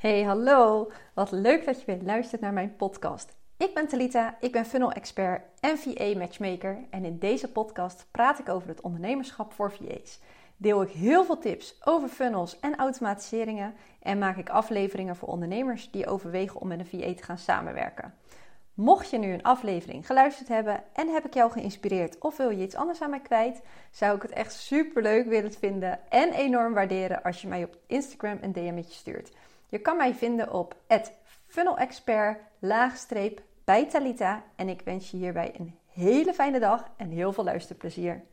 Hey, hallo! Wat leuk dat je weer luistert naar mijn podcast. Ik ben Talita, ik ben funnel expert en VA matchmaker en in deze podcast praat ik over het ondernemerschap voor VA's. Deel ik heel veel tips over funnels en automatiseringen en maak ik afleveringen voor ondernemers die overwegen om met een VA te gaan samenwerken. Mocht je nu een aflevering geluisterd hebben en heb ik jou geïnspireerd of wil je iets anders aan mij kwijt, zou ik het echt super leuk willen vinden en enorm waarderen als je mij op Instagram een DM'tje stuurt. Je kan mij vinden op funnelexpert bij Talita en ik wens je hierbij een hele fijne dag en heel veel luisterplezier.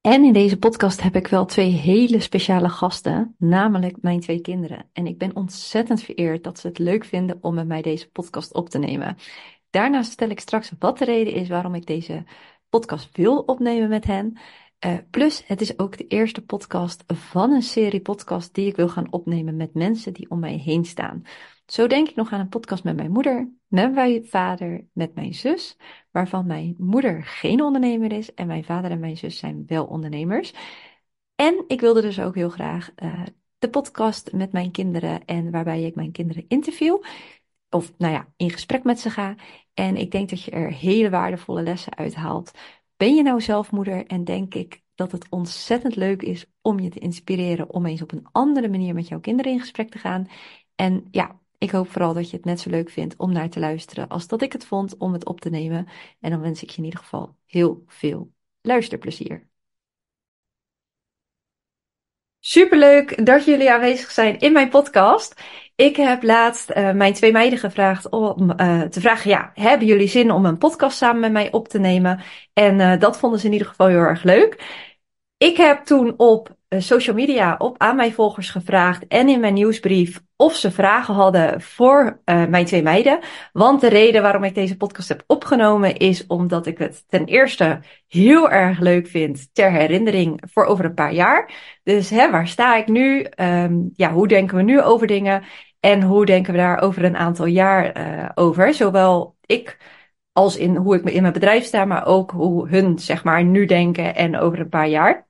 En in deze podcast heb ik wel twee hele speciale gasten, namelijk mijn twee kinderen. En ik ben ontzettend vereerd dat ze het leuk vinden om met mij deze podcast op te nemen. Daarnaast stel ik straks wat de reden is waarom ik deze podcast wil opnemen met hen. Uh, plus, het is ook de eerste podcast van een serie podcast die ik wil gaan opnemen met mensen die om mij heen staan. Zo denk ik nog aan een podcast met mijn moeder, met mijn vader, met mijn zus, waarvan mijn moeder geen ondernemer is en mijn vader en mijn zus zijn wel ondernemers. En ik wilde dus ook heel graag uh, de podcast met mijn kinderen en waarbij ik mijn kinderen interview. Of nou ja, in gesprek met ze ga. En ik denk dat je er hele waardevolle lessen uithaalt. Ben je nou zelf moeder en denk ik dat het ontzettend leuk is om je te inspireren om eens op een andere manier met jouw kinderen in gesprek te gaan. En ja, ik hoop vooral dat je het net zo leuk vindt om naar te luisteren als dat ik het vond om het op te nemen. En dan wens ik je in ieder geval heel veel luisterplezier. Superleuk dat jullie aanwezig zijn in mijn podcast. Ik heb laatst uh, mijn twee meiden gevraagd om uh, te vragen: ja, hebben jullie zin om een podcast samen met mij op te nemen? En uh, dat vonden ze in ieder geval heel erg leuk. Ik heb toen op social media op aan mijn volgers gevraagd en in mijn nieuwsbrief of ze vragen hadden voor uh, mijn twee meiden. Want de reden waarom ik deze podcast heb opgenomen is omdat ik het ten eerste heel erg leuk vind ter herinnering voor over een paar jaar. Dus hè, waar sta ik nu? Um, ja, hoe denken we nu over dingen? En hoe denken we daar over een aantal jaar uh, over? Zowel ik als in hoe ik in mijn bedrijf sta, maar ook hoe hun zeg maar nu denken en over een paar jaar.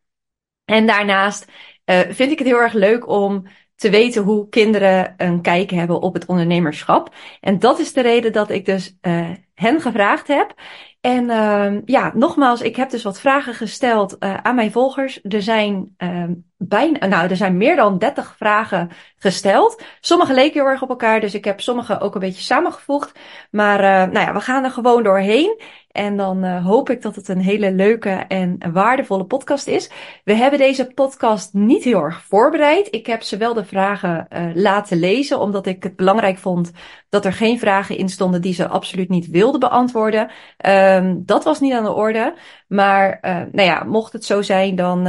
En daarnaast uh, vind ik het heel erg leuk om te weten hoe kinderen een kijk hebben op het ondernemerschap. En dat is de reden dat ik dus uh, hen gevraagd heb. En uh, ja, nogmaals, ik heb dus wat vragen gesteld uh, aan mijn volgers. Er zijn uh, bijna, nou, er zijn meer dan 30 vragen gesteld. Sommige leken heel erg op elkaar, dus ik heb sommige ook een beetje samengevoegd. Maar uh, nou ja, we gaan er gewoon doorheen. En dan uh, hoop ik dat het een hele leuke en waardevolle podcast is. We hebben deze podcast niet heel erg voorbereid. Ik heb ze wel de vragen uh, laten lezen, omdat ik het belangrijk vond dat er geen vragen in stonden die ze absoluut niet wilden beantwoorden. Um, dat was niet aan de orde. Maar uh, nou ja, mocht het zo zijn, dan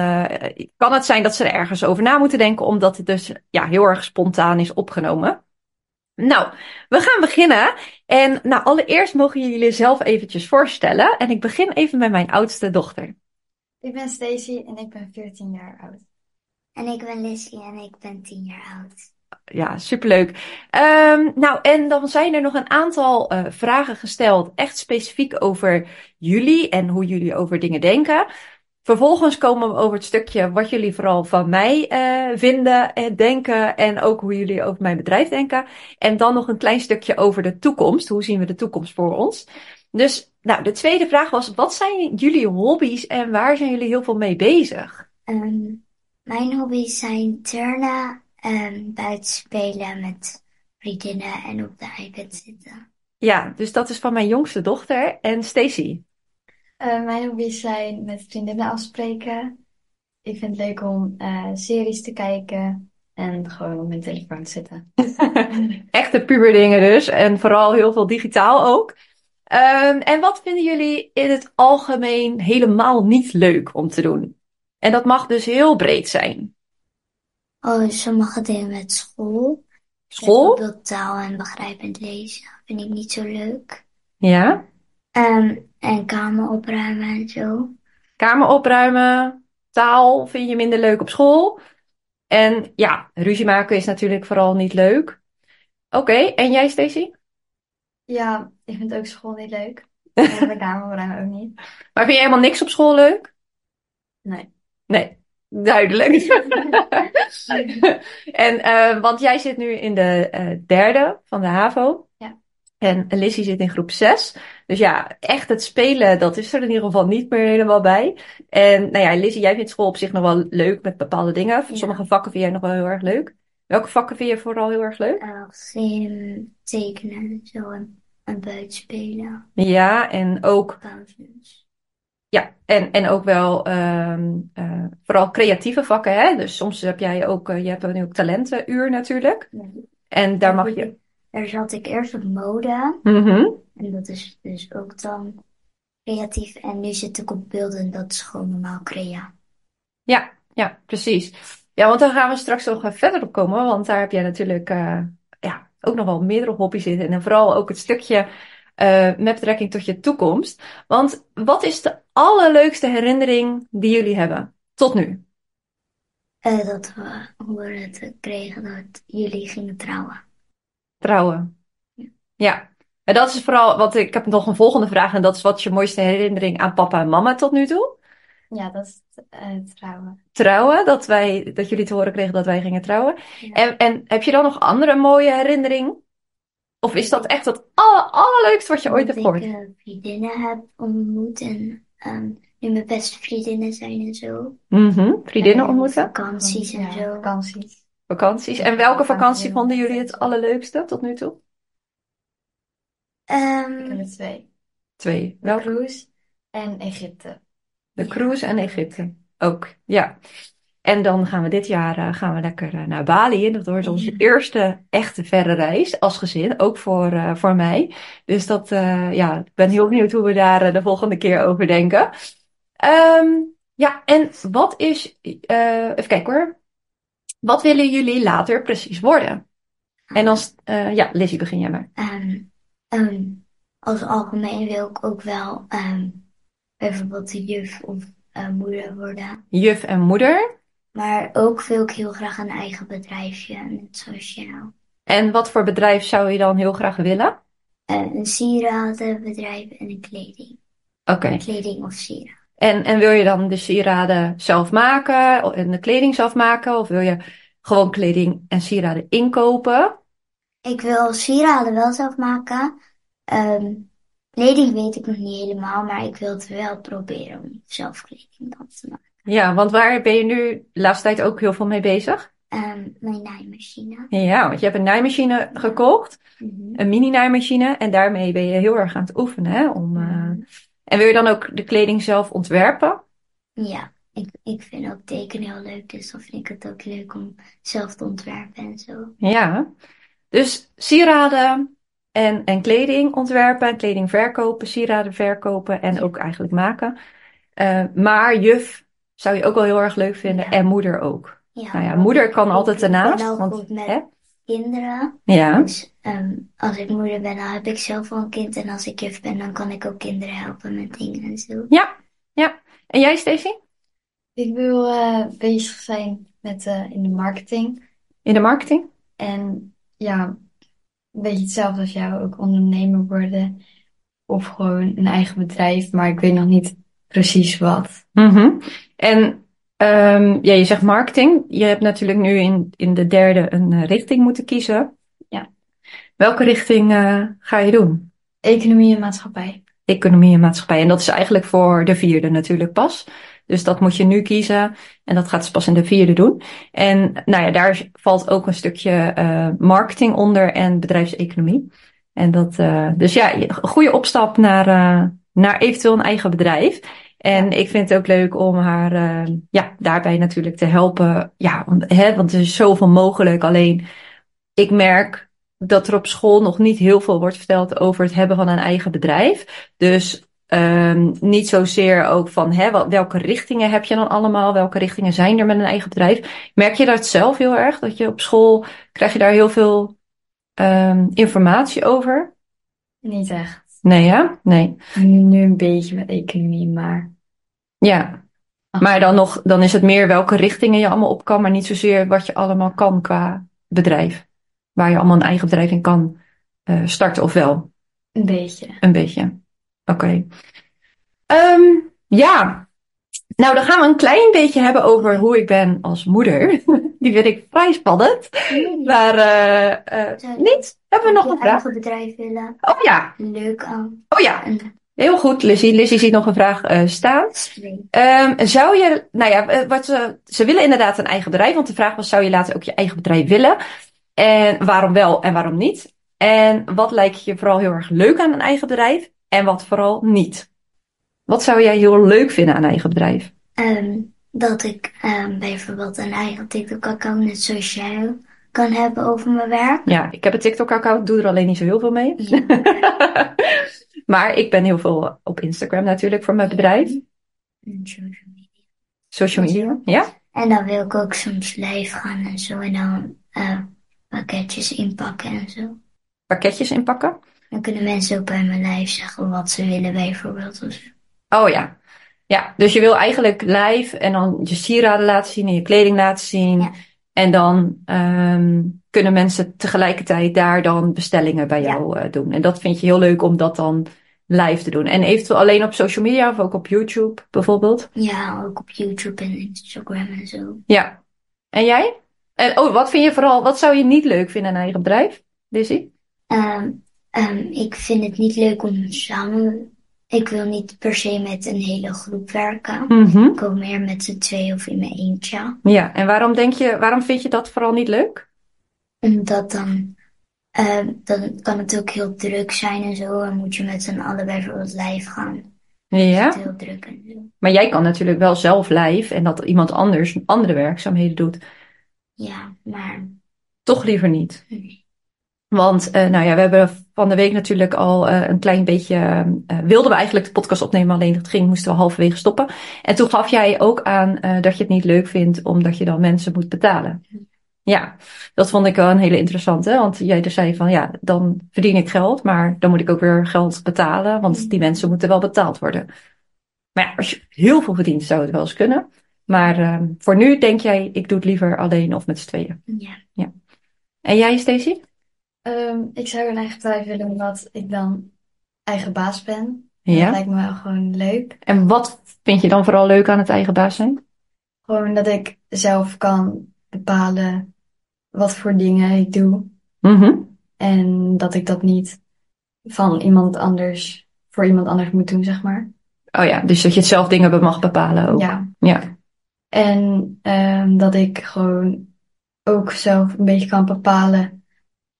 kan het zijn dat ze er ergens over na moeten denken, omdat het dus ja, heel erg spontaan is opgenomen. Nou, we gaan beginnen. En nou, allereerst mogen jullie zelf eventjes voorstellen. En ik begin even met mijn oudste dochter. Ik ben Stacy en ik ben 14 jaar oud. En ik ben Lizzie en ik ben 10 jaar oud. Ja, superleuk. Um, nou, en dan zijn er nog een aantal uh, vragen gesteld, echt specifiek over jullie en hoe jullie over dingen denken. Vervolgens komen we over het stukje wat jullie vooral van mij uh, vinden en denken en ook hoe jullie over mijn bedrijf denken. En dan nog een klein stukje over de toekomst. Hoe zien we de toekomst voor ons? Dus nou, de tweede vraag was, wat zijn jullie hobby's en waar zijn jullie heel veel mee bezig? Um, mijn hobby's zijn turnen, um, buiten spelen met vriendinnen en op de iPad zitten. Ja, dus dat is van mijn jongste dochter en Stacy. Uh, mijn hobby's zijn met vriendinnen afspreken. Ik vind het leuk om uh, series te kijken en gewoon op mijn telefoon te zitten. Echte puberdingen dus. En vooral heel veel digitaal ook. Um, en wat vinden jullie in het algemeen helemaal niet leuk om te doen? En dat mag dus heel breed zijn. Oh, sommige dingen met school. School? Bijvoorbeeld taal en begrijpend lezen. Vind ik niet zo leuk. Ja? Um, en kamer opruimen en zo. Kamer opruimen, taal vind je minder leuk op school. En ja, ruzie maken is natuurlijk vooral niet leuk. Oké, okay, en jij Stacy? Ja, ik vind ook school niet leuk. En de kamer opruimen ook niet. Maar vind je helemaal niks op school leuk? Nee. Nee, duidelijk. en, uh, want jij zit nu in de uh, derde van de HAVO. Ja. En Lissy zit in groep 6. Dus ja, echt het spelen, dat is er in ieder geval niet meer helemaal bij. En nou ja, Lissy, jij vindt school op zich nog wel leuk met bepaalde dingen. Ja. Sommige vakken vind jij nog wel heel erg leuk. Welke vakken vind je vooral heel erg leuk? Als in tekenen, zo en, en buitenspelen, Ja, en ook. Ja, en, en ook wel ehm eh, vooral creatieve vakken, hè? Dus soms heb jij ook, eh, je hebt nu ook talentenuur natuurlijk. En daar mag je. Daar zat ik eerst op mode. Mhm. En dat is dus ook dan creatief. En nu zit ik op beelden en dat is gewoon normaal crea. Ja, ja, precies. Ja, want daar gaan we straks nog eh, verder op komen, want daar heb jij natuurlijk ja, ook nog wel meerdere hobby's in. En vooral ook het stukje eh, met betrekking tot je toekomst. Want wat is de allerleukste herinnering die jullie hebben tot nu? Eh, dat we horen te kregen dat jullie gingen trouwen. Trouwen. Ja. Ja. En dat is vooral, want ik heb nog een volgende vraag en dat is wat is je mooiste herinnering aan papa en mama tot nu toe? Ja, dat is uh, trouwen. Trouwen, dat wij, dat jullie te horen kregen dat wij gingen trouwen. Ja. En, en heb je dan nog andere mooie herinnering? Of is dat echt het aller, allerleukste wat je ooit hebt gehoord? ik eh, vriendinnen heb ontmoet en ehm, nu mijn beste vriendinnen zijn en zo. Mhm, Vriendinnen En ontmoeten, Vakanties en Ja, zo. vakanties. vakanties. En welke vakantie vonden jullie het allerleukste tot nu toe? Ik Ehm, heb er twee. Twee. De Welke? cruise en Egypte. De Ja. cruise en Egypte. Ook, ja. En dan gaan we dit jaar eh, gaan we lekker eh, naar Bali. En dat wordt onze eerste echte verre reis als gezin. Ook voor, eh, voor mij. Dus dat, ja, ik ben heel benieuwd hoe we daar de volgende keer over denken. Ehm, ja, en wat is, even kijken hoor. Wat willen jullie later precies worden? En als, ja, Lizzie, begin jij maar. ehm, ehm, als algemeen wil ik ook wel ehm, bijvoorbeeld de juf of moeder worden. Juf en moeder. Maar ook wil ik heel graag een eigen bedrijfje, net zoals jou. En wat voor bedrijf zou je dan heel graag willen? Eh, een sieradenbedrijf en een kleding. Oké. Kleding of sieraden. En, en wil je dan de sieraden zelf maken en de kleding zelf maken? Of wil je gewoon kleding en sieraden inkopen? Ik wil sieraden wel zelf maken. Ehm, kleding weet ik nog niet helemaal, maar ik wil het wel proberen om zelf kleding dan te maken. Ja, want waar ben je nu de laatste tijd ook heel veel mee bezig? Ehm, mijn naaimachine. Ja, want je hebt een naaimachine gekocht, Mhm. een mini-naaimachine. En daarmee ben je heel erg aan het oefenen, hè? Om, eh, Mhm. En wil je dan ook de kleding zelf ontwerpen? Ja, ik, ik vind ook tekenen heel leuk, dus dan vind ik het ook leuk om zelf te ontwerpen en zo. Ja. Dus sieraden en, en kleding ontwerpen, kleding verkopen, sieraden verkopen en ook eigenlijk maken. Eh, maar juf zou je ook wel heel erg leuk vinden Ja. en moeder ook. Ja, Nou ja, moeder kan altijd ik ben ernaast, al want- goed met hè? kinderen. Ja. Dus ehm, als ik moeder ben, dan heb ik zelf wel een kind. En als ik juf ben, dan kan ik ook kinderen helpen met dingen en zo. Ja, ja. En jij, Stacey? Ik wil eh, bezig zijn met eh, in de marketing. In de marketing? En ja, een beetje hetzelfde als jou, ook ondernemer worden. Of gewoon een eigen bedrijf, maar ik weet nog niet precies wat. Mhm. En ehm, ja, je zegt marketing. Je hebt natuurlijk nu in, in de derde een eh, richting moeten kiezen. Ja. Welke richting eh, ga je doen? Economie en maatschappij. Economie en maatschappij. En dat is eigenlijk voor de vierde natuurlijk pas. Dus dat moet je nu kiezen. En dat gaat ze pas in de vierde doen. En nou ja, daar valt ook een stukje eh, marketing onder en bedrijfseconomie. En dat, eh, dus ja, een goede opstap naar, naar eventueel een eigen bedrijf. En ik vind het ook leuk om haar eh, ja, daarbij natuurlijk te helpen. Ja, want, hè, want er is zoveel mogelijk. Alleen ik merk dat er op school nog niet heel veel wordt verteld over het hebben van een eigen bedrijf. Dus ehm, niet zozeer ook van hè, welke richtingen heb je dan allemaal? Welke richtingen zijn er met een eigen bedrijf? Merk je dat zelf heel erg? Dat je op school krijg je daar heel veel ehm, informatie over? Niet echt. Nee, hè? Nee. Nu, nu een beetje met economie, maar Ja. Maar dan nog, dan is het meer welke richtingen je allemaal op kan, maar niet zozeer wat je allemaal kan qua bedrijf. Waar je allemaal een eigen bedrijf in kan eh, starten of wel. een beetje. Een beetje. Oké. Ehm, ja. Nou, dan gaan we een klein beetje hebben over hoe ik ben als moeder. Die vind ik vrij spannend. Maar uh, uh, niet? Hebben we nog een vraag? eigen bedrijf willen. Oh ja. Leuk aan. Oh ja. Heel goed, Lizzie. Lizzie ziet nog een vraag uh, staan. Um, zou je, nou ja, wat ze, ze willen inderdaad een eigen bedrijf. Want de vraag was, zou je later ook je eigen bedrijf willen? En waarom wel en waarom niet? En wat lijkt je vooral heel erg leuk aan een eigen bedrijf? En wat vooral niet? Wat zou jij heel leuk vinden aan een eigen bedrijf? Um, dat ik um, bijvoorbeeld een eigen TikTok-account, net zoals jij, kan hebben over mijn werk. Ja, ik heb een TikTok-account, doe er alleen niet zo heel veel mee. Ja. maar ik ben heel veel op Instagram natuurlijk voor mijn bedrijf. En social media. Social media, ja. En dan wil ik ook soms live gaan en zo. En dan uh, pakketjes inpakken en zo. Pakketjes inpakken? Dan kunnen mensen ook bij mijn live zeggen wat ze willen bijvoorbeeld. Oh ja. Ja, dus je wil eigenlijk live en dan je sieraden laten zien en je kleding laten zien. Ja. En dan um, kunnen mensen tegelijkertijd daar dan bestellingen bij jou ja. uh, doen. En dat vind je heel leuk om dat dan live te doen. En eventueel alleen op social media of ook op YouTube bijvoorbeeld? Ja, ook op YouTube en Instagram en zo. Ja. En jij? En oh, wat vind je vooral, wat zou je niet leuk vinden aan eigen bedrijf, Lizzie? Um, um, ik vind het niet leuk om samen ik wil niet per se met een hele groep werken. Mm -hmm. Ik wil meer met z'n twee of in mijn eentje. Ja, en waarom denk je, waarom vind je dat vooral niet leuk? Omdat dan, uh, dan kan het ook heel druk zijn en zo. En moet je met z'n allen bijvoorbeeld live gaan. Ja. heel druk en zo. Maar jij kan natuurlijk wel zelf live en dat iemand anders andere werkzaamheden doet. Ja, maar. Toch liever niet. Nee. Want, uh, nou ja, we hebben van de week natuurlijk al uh, een klein beetje. Uh, wilden we eigenlijk de podcast opnemen, alleen het ging, moesten we halverwege stoppen. En toen gaf jij ook aan dat je het niet leuk vindt, omdat je dan mensen moet betalen. Ja, dat vond ik wel een hele interessante. Want jij dus zei van ja, dan verdien ik geld, maar dan moet ik ook weer geld betalen, want die mensen moeten wel betaald worden. Maar ja, als je heel veel verdient, zou het wel eens kunnen. Maar voor nu denk jij, ik doe het liever alleen of met z'n tweeën. Ja. ja. En jij, Stacey? Um, ik zou een eigen bedrijf willen omdat ik dan eigen baas ben. Ja. Dat lijkt me wel gewoon leuk. En wat vind je dan vooral leuk aan het eigen baas zijn? Gewoon dat ik zelf kan bepalen wat voor dingen ik doe. -hmm. En dat ik dat niet van iemand anders voor iemand anders moet doen, zeg maar. Oh ja, dus dat je het zelf dingen mag bepalen ook. Ja. ja. En um, dat ik gewoon ook zelf een beetje kan bepalen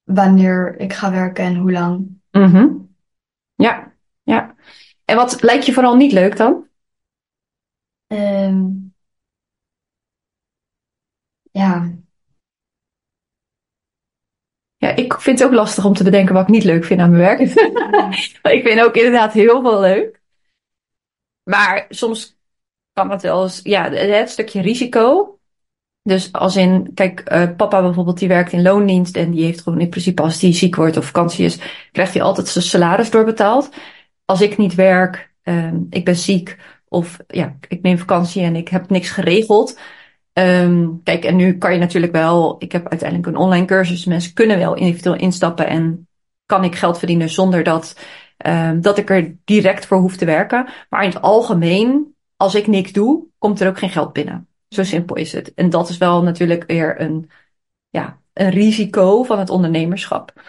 wanneer ik ga werken en hoe lang. Mm -hmm. Ja, ja. En wat lijkt je vooral niet leuk dan? Um, ja. Ja, ik vind het ook lastig om te bedenken wat ik niet leuk vind aan mijn werk. ik vind ook inderdaad heel veel leuk. Maar soms kan het wel eens, ja, het stukje risico. Dus als in, kijk, uh, papa bijvoorbeeld, die werkt in loondienst en die heeft gewoon in principe als die ziek wordt of vakantie is, krijgt hij altijd zijn salaris doorbetaald. Als ik niet werk, uh, ik ben ziek of ja, ik neem vakantie en ik heb niks geregeld. Um, kijk, en nu kan je natuurlijk wel, ik heb uiteindelijk een online cursus, mensen kunnen wel individueel instappen en kan ik geld verdienen zonder dat, um, dat ik er direct voor hoef te werken. Maar in het algemeen, als ik niks doe, komt er ook geen geld binnen. Zo simpel is het. En dat is wel natuurlijk weer een, ja, een risico van het ondernemerschap.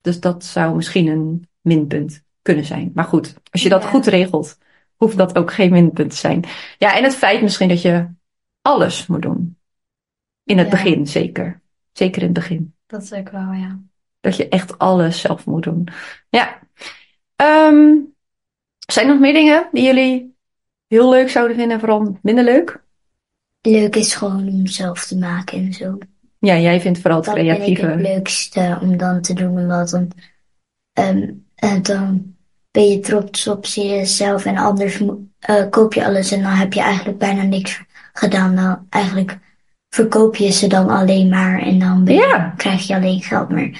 Dus dat zou misschien een minpunt kunnen zijn. Maar goed, als je dat Ja. goed regelt, hoeft dat ook geen minpunt te zijn. Ja, en het feit misschien dat je alles moet doen. In het Ja. begin zeker. Zeker in het begin. Dat is ook wel, ja. Dat je echt alles zelf moet doen. Ja. Ehm, zijn er nog meer dingen die jullie heel leuk zouden vinden en vooral minder leuk? Leuk is gewoon om zelf te maken en zo. Ja, jij vindt vooral het Dat vind ik creatieve. het leukste om dan te doen, omdat dan, ehm, eh, dan ben je trots op jezelf en anders eh, koop je alles en dan heb je eigenlijk bijna niks gedaan. Dan eigenlijk verkoop je ze dan alleen maar en dan ben je- Ja. krijg je alleen geld. Maar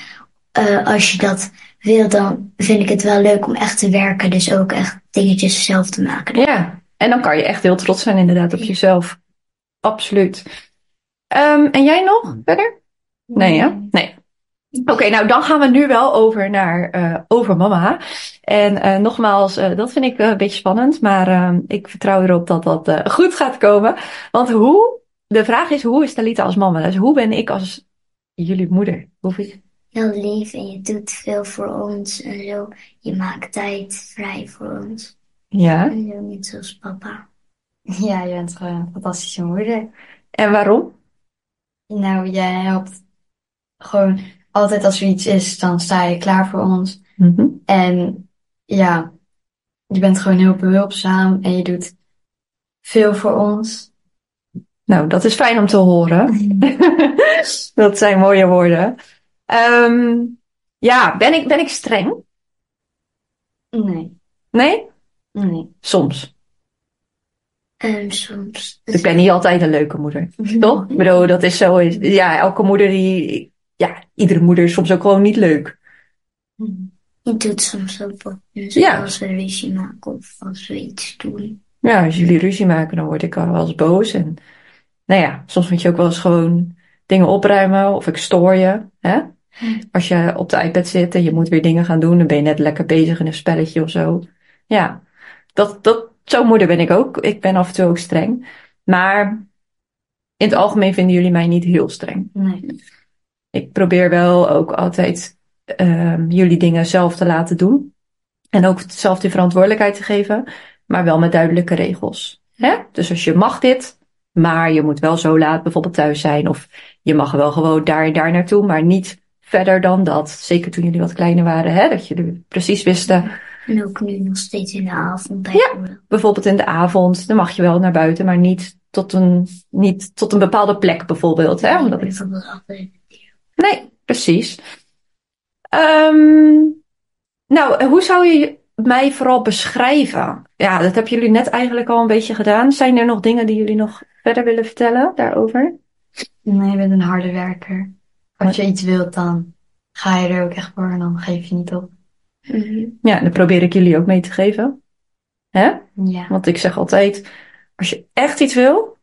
eh, als je dat wil, dan vind ik het wel leuk om echt te werken, dus ook echt dingetjes zelf te maken. Ja, en dan kan je echt heel trots zijn inderdaad op jezelf. Absoluut. Ehm, en jij nog verder? Nee, hè? Nee. Oké, nou dan gaan we nu wel over naar eh, over mama. En eh, nogmaals, eh, dat vind ik eh, een beetje spannend, maar ehm, ik vertrouw erop dat dat eh, goed gaat komen. Want hoe de vraag is, hoe is Talita als mama? Dus hoe ben ik als jullie moeder? Hoe vind je? Heel lief en je doet veel voor ons en zo. Je maakt tijd vrij voor ons. Ja. En zo net zoals papa. Ja, je bent gewoon een fantastische moeder. En waarom? Nou, jij helpt gewoon altijd als er iets is, dan sta je klaar voor ons. Mhm. En ja, je bent gewoon heel behulpzaam en je doet veel voor ons. Nou, dat is fijn om te horen. dat zijn mooie woorden. Ehm, ja, ben ik, ben ik streng? Nee, Nee? nee. Soms. Soms. Ik ben niet altijd een leuke moeder. Toch? Ik bedoel, dat is zo. Ja, elke moeder die. Ja, iedere moeder is soms ook gewoon niet leuk. Je doet soms ook wat. Dus Ja. Als we ruzie maken of als we iets doen. Ja, als jullie ruzie maken, dan word ik al wel eens boos. En nou ja, soms moet je ook wel eens gewoon dingen opruimen of ik stoor je. Hè? Als je op de iPad zit en je moet weer dingen gaan doen, dan ben je net lekker bezig in een spelletje of zo. Ja, dat, dat, zo'n moeder ben ik ook. Ik ben af en toe ook streng. Maar in het algemeen vinden jullie mij niet heel streng. Nee. Ik probeer wel ook altijd ehm, jullie dingen zelf te laten doen. En ook zelf die verantwoordelijkheid te geven, maar wel met duidelijke regels. Hè? Dus als je mag dit, maar je moet wel zo laat bijvoorbeeld thuis zijn. Of je mag wel gewoon daar en daar naartoe, maar niet verder dan dat. Zeker toen jullie wat kleiner waren, hè? dat jullie precies wisten. En ook nu nog steeds in de avond Ja. bijvoorbeeld. In de avond, dan mag je wel naar buiten, maar niet tot een, niet tot een bepaalde plek bijvoorbeeld. Hè? Omdat het Bijvoorbeeld altijd. Nee, precies. Ehm, nou, hoe zou je mij vooral beschrijven? Ja, dat hebben jullie net eigenlijk al een beetje gedaan. Zijn er nog dingen die jullie nog verder willen vertellen daarover? Nee, je bent een harde werker. Als je iets wilt, dan ga je er ook echt voor en dan geef je niet op. Mhm. Ja, daar probeer ik jullie ook mee te geven. Hè? Ja. Want ik zeg altijd, als je echt iets wil,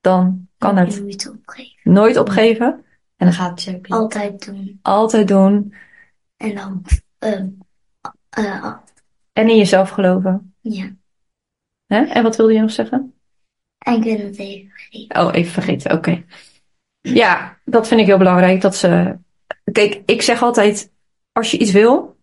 dan kan het Nooit opgeven. nooit opgeven. En dan gaat het je ook. Altijd doen. Altijd doen. En dan. ehm, eh, En in jezelf geloven. ja. Hè? En wat wilde je nog zeggen? En ik ben het even vergeten. Oh, even vergeten. Oké. Ja, dat vind ik heel belangrijk. Dat ze. Kijk, ik zeg altijd: als je iets wil,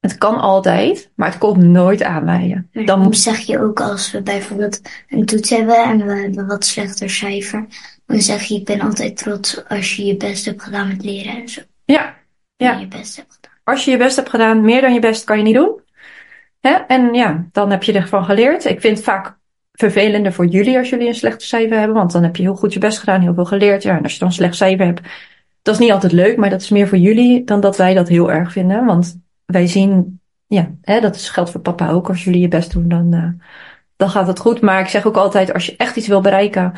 het kan altijd, maar het komt nooit aanwaaien. Maar Dan dan zeg je ook als we bijvoorbeeld een toets hebben en we hebben wat slechter cijfer. Dan zeg je, ik ben altijd trots als je je best hebt gedaan met leren en zo. Ja, Ja. En je best hebt gedaan. als je je best hebt gedaan, meer dan je best kan je niet doen. Hè? En ja, dan heb je ervan geleerd. Ik vind het vaak vervelender voor jullie als jullie een slecht cijfer hebben, want dan heb je heel goed je best gedaan, heel veel geleerd. Ja, en als je dan een slecht cijfer hebt, dat is niet altijd leuk, maar dat is meer voor jullie dan dat wij dat heel erg vinden. Want wij zien, ja, hè, dat is, geldt voor papa ook. Als jullie je best doen, dan, eh, dan gaat het goed. Maar ik zeg ook altijd, als je echt iets wil bereiken,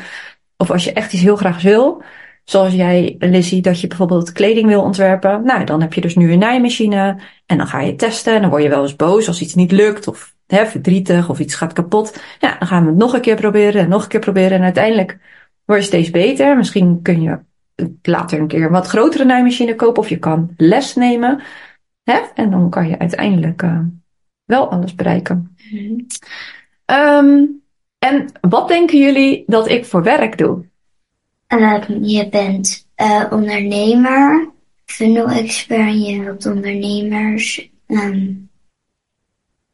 of als je echt iets heel graag wil, zoals jij, Lizzie, dat je bijvoorbeeld kleding wil ontwerpen. Nou, dan heb je dus nu een naaimachine en dan ga je testen en dan word je wel eens boos als iets niet lukt of hè, verdrietig of iets gaat kapot. Ja, dan gaan we het nog een keer proberen en nog een keer proberen en uiteindelijk word je steeds beter. Misschien kun je later een keer een wat grotere naaimachine kopen of je kan les nemen. Hè? En dan kan je uiteindelijk eh, wel alles bereiken. Mhm. Ehm, en wat denken jullie dat ik voor werk doe? Ehm, je bent eh, ondernemer, funnel-expert en je helpt ondernemers ehm,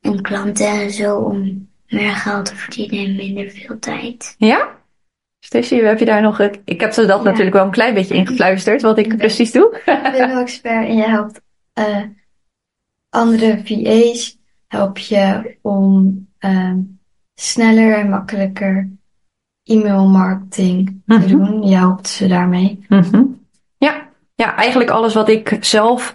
en klanten en zo om meer geld te verdienen in minder veel tijd. Ja? Stacey, heb je daar nog... Ik, heb ze dat Ja. natuurlijk wel een klein beetje ingefluisterd, wat ik precies doe. expert en je helpt eh, andere VA's, help je om ehm, sneller en makkelijker e-mail marketing te Mhm. doen. Je helpt ze daarmee. Mhm. Ja. ja, eigenlijk alles wat ik zelf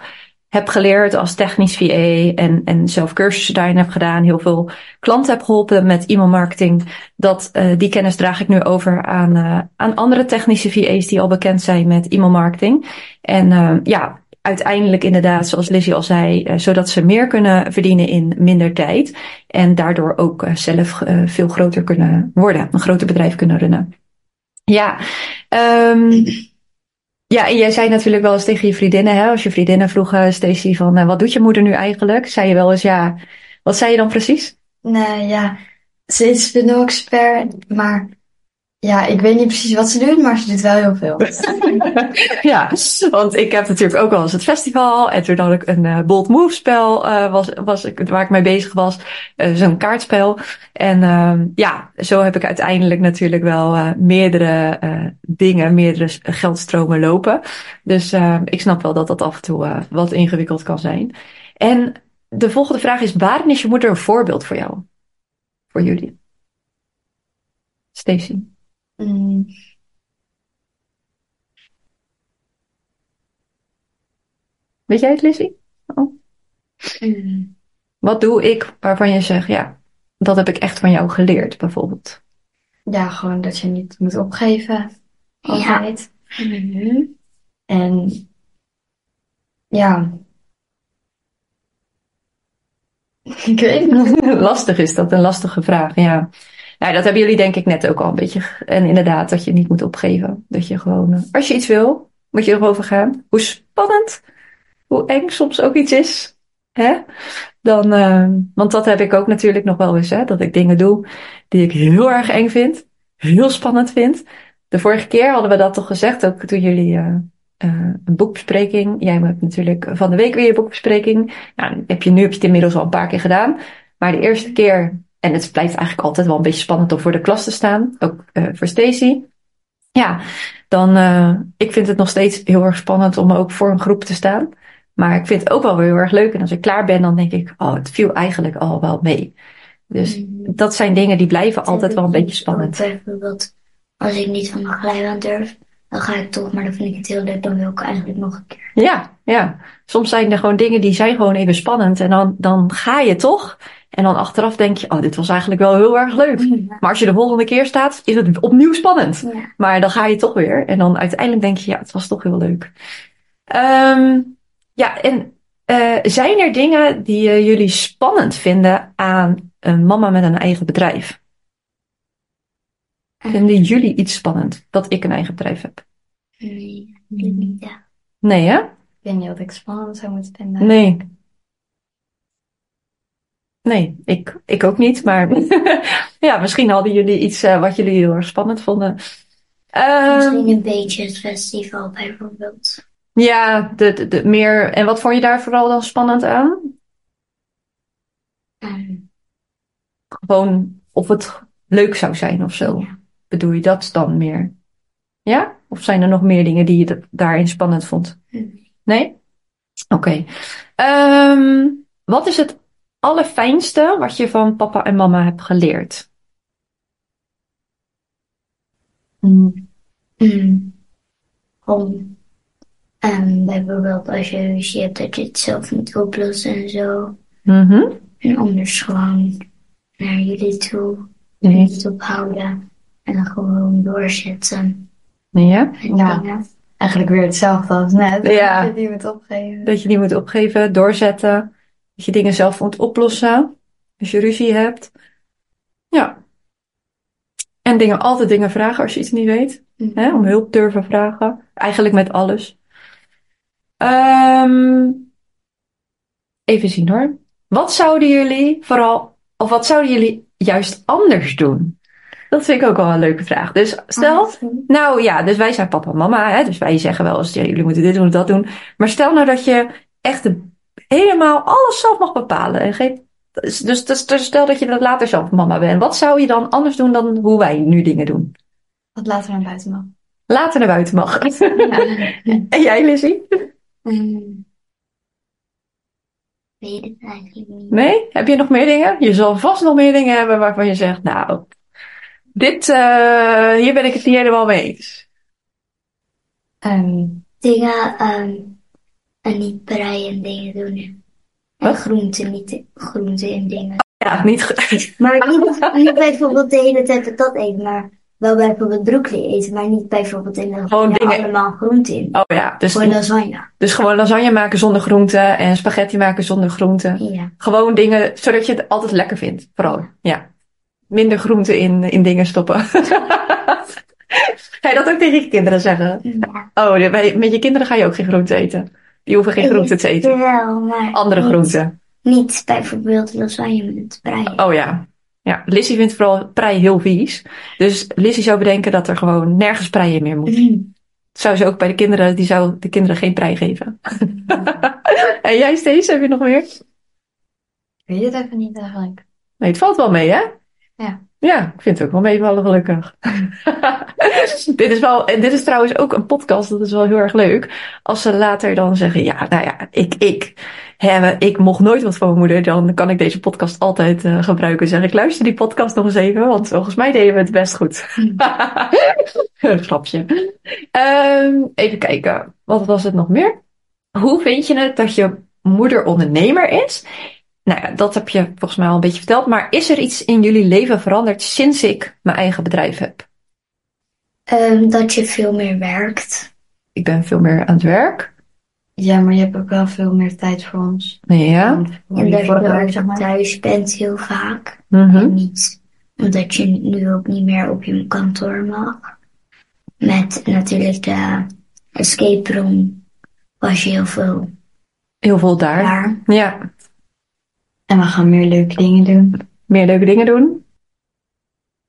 heb geleerd als technisch VA en, en zelf cursussen daarin heb gedaan, heel veel klanten heb geholpen met e-mailmarketing, dat, eh, die kennis draag ik nu over aan, eh, aan andere technische VA's die al bekend zijn met e-mailmarketing. En eh, ja, uiteindelijk inderdaad, zoals Lizzie al zei, eh, zodat ze meer kunnen verdienen in minder tijd en daardoor ook eh, zelf eh, veel groter kunnen worden, een groter bedrijf kunnen runnen. Ja, ehm ja, en jij zei natuurlijk wel eens tegen je vriendinnen, hè, als je vriendinnen vroegen, Stacey, van wat doet je moeder nu eigenlijk? Zei je wel eens ja. Wat zei je dan precies? Nou ja, ze is funnel expert, maar Ja, ik weet niet precies wat ze doet, maar ze doet wel heel veel. ja, want ik heb natuurlijk ook wel eens het festival. En toen had ik een uh, Bold Move spel uh, was, was ik, waar ik mee bezig was. Uh, Zo'n kaartspel. En uh, ja, zo heb ik uiteindelijk natuurlijk wel meerdere dingen, meerdere geldstromen lopen. Dus ik snap wel dat dat af en toe wat ingewikkeld kan zijn. En de volgende vraag is, waarin is je moeder een voorbeeld voor jou? Voor jullie? Stacey. Mm. Weet jij het, Lizzie? Oh. Mm. Wat doe ik waarvan je zegt, ja, dat heb ik echt van jou geleerd, bijvoorbeeld? Ja, gewoon dat je niet moet opgeven. Altijd. En ja. Ik weet niet. Lastig is dat, een lastige vraag, ja. Nou, dat hebben jullie denk ik net ook al een beetje. En inderdaad, dat je niet moet opgeven. Dat je gewoon, eh, als je iets wil, moet je erover gaan. Hoe spannend, hoe eng soms ook iets is. Hè? Dan, uh, want dat heb ik ook natuurlijk nog wel eens, hè. Dat ik dingen doe die ik heel erg eng vind. Heel spannend vind. De vorige keer hadden we dat toch gezegd, ook toen jullie uh, een boekbespreking. Jij hebt natuurlijk van de week weer je boekbespreking. Nou, heb je, nu heb je het inmiddels al een paar keer gedaan. Maar de eerste keer en het blijft eigenlijk altijd wel een beetje spannend om voor de klas te staan. Ook uh, voor Stacy. Ja, dan, uh, ik vind het nog steeds heel erg spannend om ook voor een groep te staan. Maar ik vind het ook wel weer heel erg leuk. En als ik klaar ben, dan denk ik, oh, het viel eigenlijk al wel mee. Dus mm. dat zijn dingen die blijven altijd wel een beetje spannend. Bijvoorbeeld, als ik niet van de glijbaan durf, dan ga ik toch, maar dan vind ik het heel leuk, dan wil ik eigenlijk nog een keer. Ja, ja. Soms zijn er gewoon dingen die zijn gewoon even spannend. En dan, dan ga je toch. En dan achteraf denk je, oh, dit was eigenlijk wel heel erg leuk. Maar als je de volgende keer staat, is het opnieuw spannend. Ja. Maar dan ga je toch weer. En dan uiteindelijk denk je, ja, het was toch heel leuk. Um, ja, en uh, zijn er dingen die uh, jullie spannend vinden aan een mama met een eigen bedrijf? Vinden jullie iets spannend dat ik een eigen bedrijf heb? Nee, niet, ja. Nee, hè? Ik weet niet wat ik spannend zou moeten vinden. Nee. Nee, ik, ik ook niet. Maar ja, misschien hadden jullie iets uh, wat jullie heel erg spannend vonden. Um, misschien een beetje het festival bijvoorbeeld. Ja, de, de, de, meer. En wat vond je daar vooral dan spannend aan? Um, Gewoon of het leuk zou zijn of zo. Ja. Bedoel je dat dan meer? Ja? Of zijn er nog meer dingen die je daarin spannend vond? Nee. Nee? Oké. Okay. Um, wat is het allerfijnste wat je van papa en mama hebt geleerd? Mm. Mm. Om, um, bijvoorbeeld als je ruzie hebt, dat je het zelf moet oplossen en zo. Mm -hmm. En anders gewoon naar jullie toe. Nee. Niet ophouden. En dan gewoon doorzetten. Ja? Ja. dingen. Eigenlijk weer hetzelfde als net. Ja. Dat je die moet opgeven. Dat je die moet opgeven, doorzetten. Dat je dingen zelf moet oplossen. Als je ruzie hebt. Ja. En dingen, altijd dingen vragen als je iets niet weet. Mhm. Hè? Om hulp durven vragen. Eigenlijk met alles. Um, even zien hoor. Wat zouden jullie vooral, of wat zouden jullie juist anders doen? Dat vind ik ook wel een leuke vraag. Dus stel, nou ja, dus wij zijn papa en mama, hè, dus wij zeggen wel eens, ja, jullie moeten dit doen, dat doen. Maar stel nou dat je echt de, helemaal alles zelf mag bepalen. En geen, dus, dus, dus, stel dat je dat later zelf mama bent. Wat zou je dan anders doen dan hoe wij nu dingen doen? Wat later naar buiten mag. Later naar buiten mag. Ja. en jij, Lizzie? Weet het eigenlijk niet. Nee? Heb je nog meer dingen? Je zal vast nog meer dingen hebben waarvan je zegt, nou, dit, uh, hier ben ik het niet helemaal mee eens. Um, Dingen, um, en niet breien en dingen doen. En Wat? groenten, niet groenten en dingen. Ja, niet. Maar niet, niet bijvoorbeeld de hele tijd dat eten, maar wel bijvoorbeeld broccoli eten, maar niet bijvoorbeeld in de Gewoon dingen- allemaal groenten in. Oh ja, dus, Gewoon lasagne. dus gewoon lasagne maken zonder groenten en spaghetti maken zonder groenten. Ja. Gewoon dingen, zodat je het altijd lekker vindt. Vooral, ja. Minder groenten in, in dingen stoppen. ga je dat ook tegen je kinderen zeggen? ja. Oh, met je kinderen ga je ook geen groenten eten. Die hoeven geen groenten te eten. Wel, maar Andere niet, groenten. Niet bijvoorbeeld lasagne met breien. Oh ja. Ja, Lissy vindt vooral prei heel vies. Dus Lissy zou bedenken dat er gewoon nergens prei in meer moet. Dat zou ze ook bij de kinderen, die zou de kinderen geen prei geven. en jij Stees, heb je nog meer? Ik weet het even niet eigenlijk. Nee, het valt wel mee, hè? Ja. Ja, ik vind het ook wel meevallen, gelukkig. dit is wel, en dit is trouwens ook een podcast, dat is wel heel erg leuk. Als ze later dan zeggen, ja, nou ja, ik, ik, hè, ik mocht nooit wat van mijn moeder, dan kan ik deze podcast altijd uh, gebruiken. Zeg ik, luister die podcast nog eens even, want volgens mij deden we het best goed. een grapje. Um, even kijken, wat was het nog meer? Hoe vind je het dat je moeder ondernemer is? Nou ja, dat heb je volgens mij al een beetje verteld. Maar is er iets in jullie leven veranderd sinds ik mijn eigen bedrijf heb? Um, dat je veel meer werkt. Ik ben veel meer aan het werk. Ja, maar je hebt ook wel veel meer tijd voor ons. Ja. En dat je ook thuis bent heel vaak. Mm -hmm. En niet omdat je nu ook niet meer op je kantoor mag. Met natuurlijk de escape room was je heel veel Heel veel daar. daar. Ja. En we gaan meer leuke dingen doen. Meer leuke dingen doen.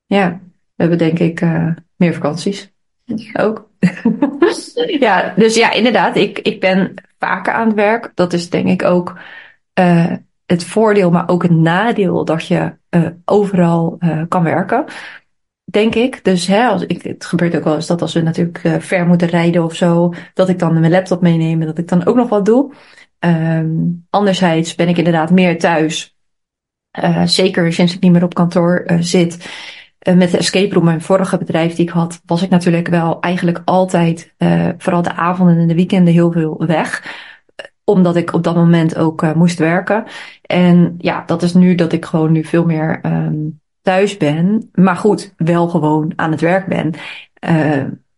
Ja. We hebben denk ik uh, meer vakanties. Ja. Ook. ja, dus ja, inderdaad. Ik, ik ben vaker aan het werk. Dat is denk ik ook uh, het voordeel, maar ook het nadeel dat je uh, overal kan werken. Denk ik. Dus hè, als ik, het gebeurt ook wel eens dat als we natuurlijk ver moeten rijden of zo, dat ik dan mijn laptop meeneem en dat ik dan ook nog wat doe. Um, anderzijds ben ik inderdaad meer thuis. Uh, zeker sinds ik niet meer op kantoor uh, zit. Uh, met de escape room, mijn vorige bedrijf die ik had, was ik natuurlijk wel eigenlijk altijd, vooral de avonden en de weekenden, heel veel weg. Omdat ik op dat moment ook moest werken. En ja, dat is nu dat ik gewoon nu veel meer um, thuis ben. Maar goed, wel gewoon aan het werk ben.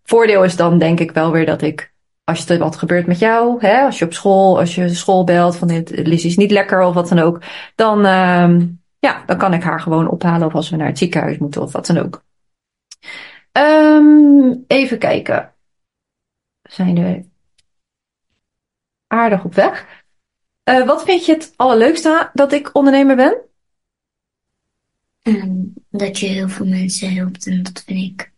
voordeel is dan denk ik wel weer dat ik als er wat gebeurt met jou, hè, als je op school, als je school belt van dit, is niet lekker of wat dan ook, dan, uh, ja, dan kan ik haar gewoon ophalen of als we naar het ziekenhuis moeten of wat dan ook. Um, even kijken. We zijn er aardig op weg. Uh, wat vind je het allerleukste dat ik ondernemer ben? Um, dat je heel veel mensen helpt en dat vind ik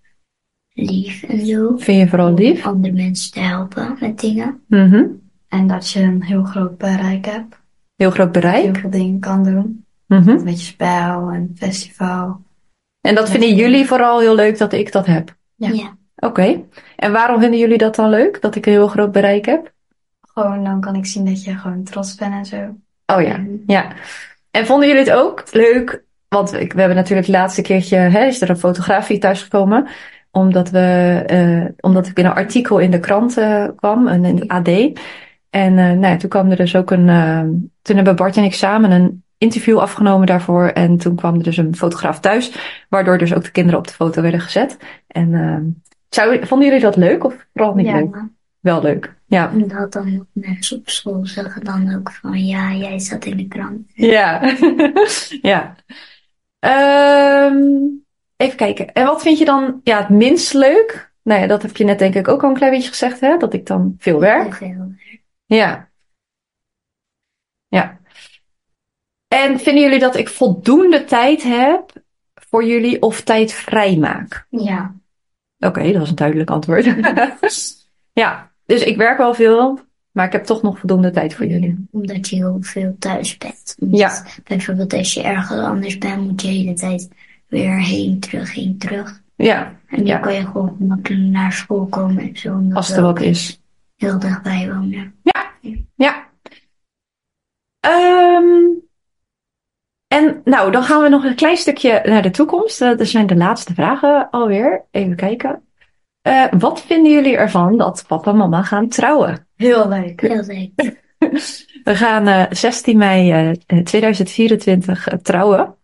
lief en zo. Vind je vooral lief? Om andere mensen te helpen met dingen. Mm -hmm. En dat je een heel groot bereik hebt. Heel groot bereik? Heel veel dingen kan doen. Mm -hmm. Met je spel en festival. En dat vinden jullie vooral heel leuk dat ik dat heb? Ja. ja. Oké. Okay. En waarom vinden jullie dat dan leuk, dat ik een heel groot bereik heb? Gewoon, dan kan ik zien dat je gewoon trots bent en zo. Oh ja, ja. En vonden jullie het ook leuk? Want we hebben natuurlijk het laatste keertje, hè, is er een fotografie thuisgekomen omdat, we, uh, omdat ik in een artikel in de krant kwam, in de AD. En uh, nou ja, toen kwam er dus ook een. toen hebben Bart en ik samen een interview afgenomen daarvoor. En toen kwam er dus een fotograaf thuis, waardoor dus ook de kinderen op de foto werden gezet. En zou, vonden jullie dat leuk of vooral niet ja. leuk? Wel leuk. Ja. En dat dan ook mensen op school zeggen dan ook van ja, jij zat in de krant. Ja. ja. Um, Even kijken. En wat vind je dan ja, het minst leuk? Nou ja, dat heb je net denk ik ook al een klein beetje gezegd, hè? Dat ik dan veel werk. Veel. Ja. Ja. En vinden jullie dat ik voldoende tijd heb voor jullie of tijd vrij maak? Ja. Oké, okay, dat was een duidelijk antwoord. ja, dus ik werk wel veel, maar ik heb toch nog voldoende tijd voor jullie. Omdat je heel veel thuis bent. Ja. Bijvoorbeeld als je ergens anders bent, moet je de hele tijd weer heen, terug, heen, terug. Ja. En ja. kan je gewoon makkelijk naar school komen en zo. Als er wat is. Heel dichtbij wonen. Ja. Ja. Um, en nou, dan gaan we nog een klein stukje naar de toekomst. Uh, dat zijn de laatste vragen alweer. Even kijken. Uh, wat vinden jullie ervan dat papa en mama gaan trouwen? Heel leuk. Heel leuk. We gaan uh, 16 mei 2024 trouwen.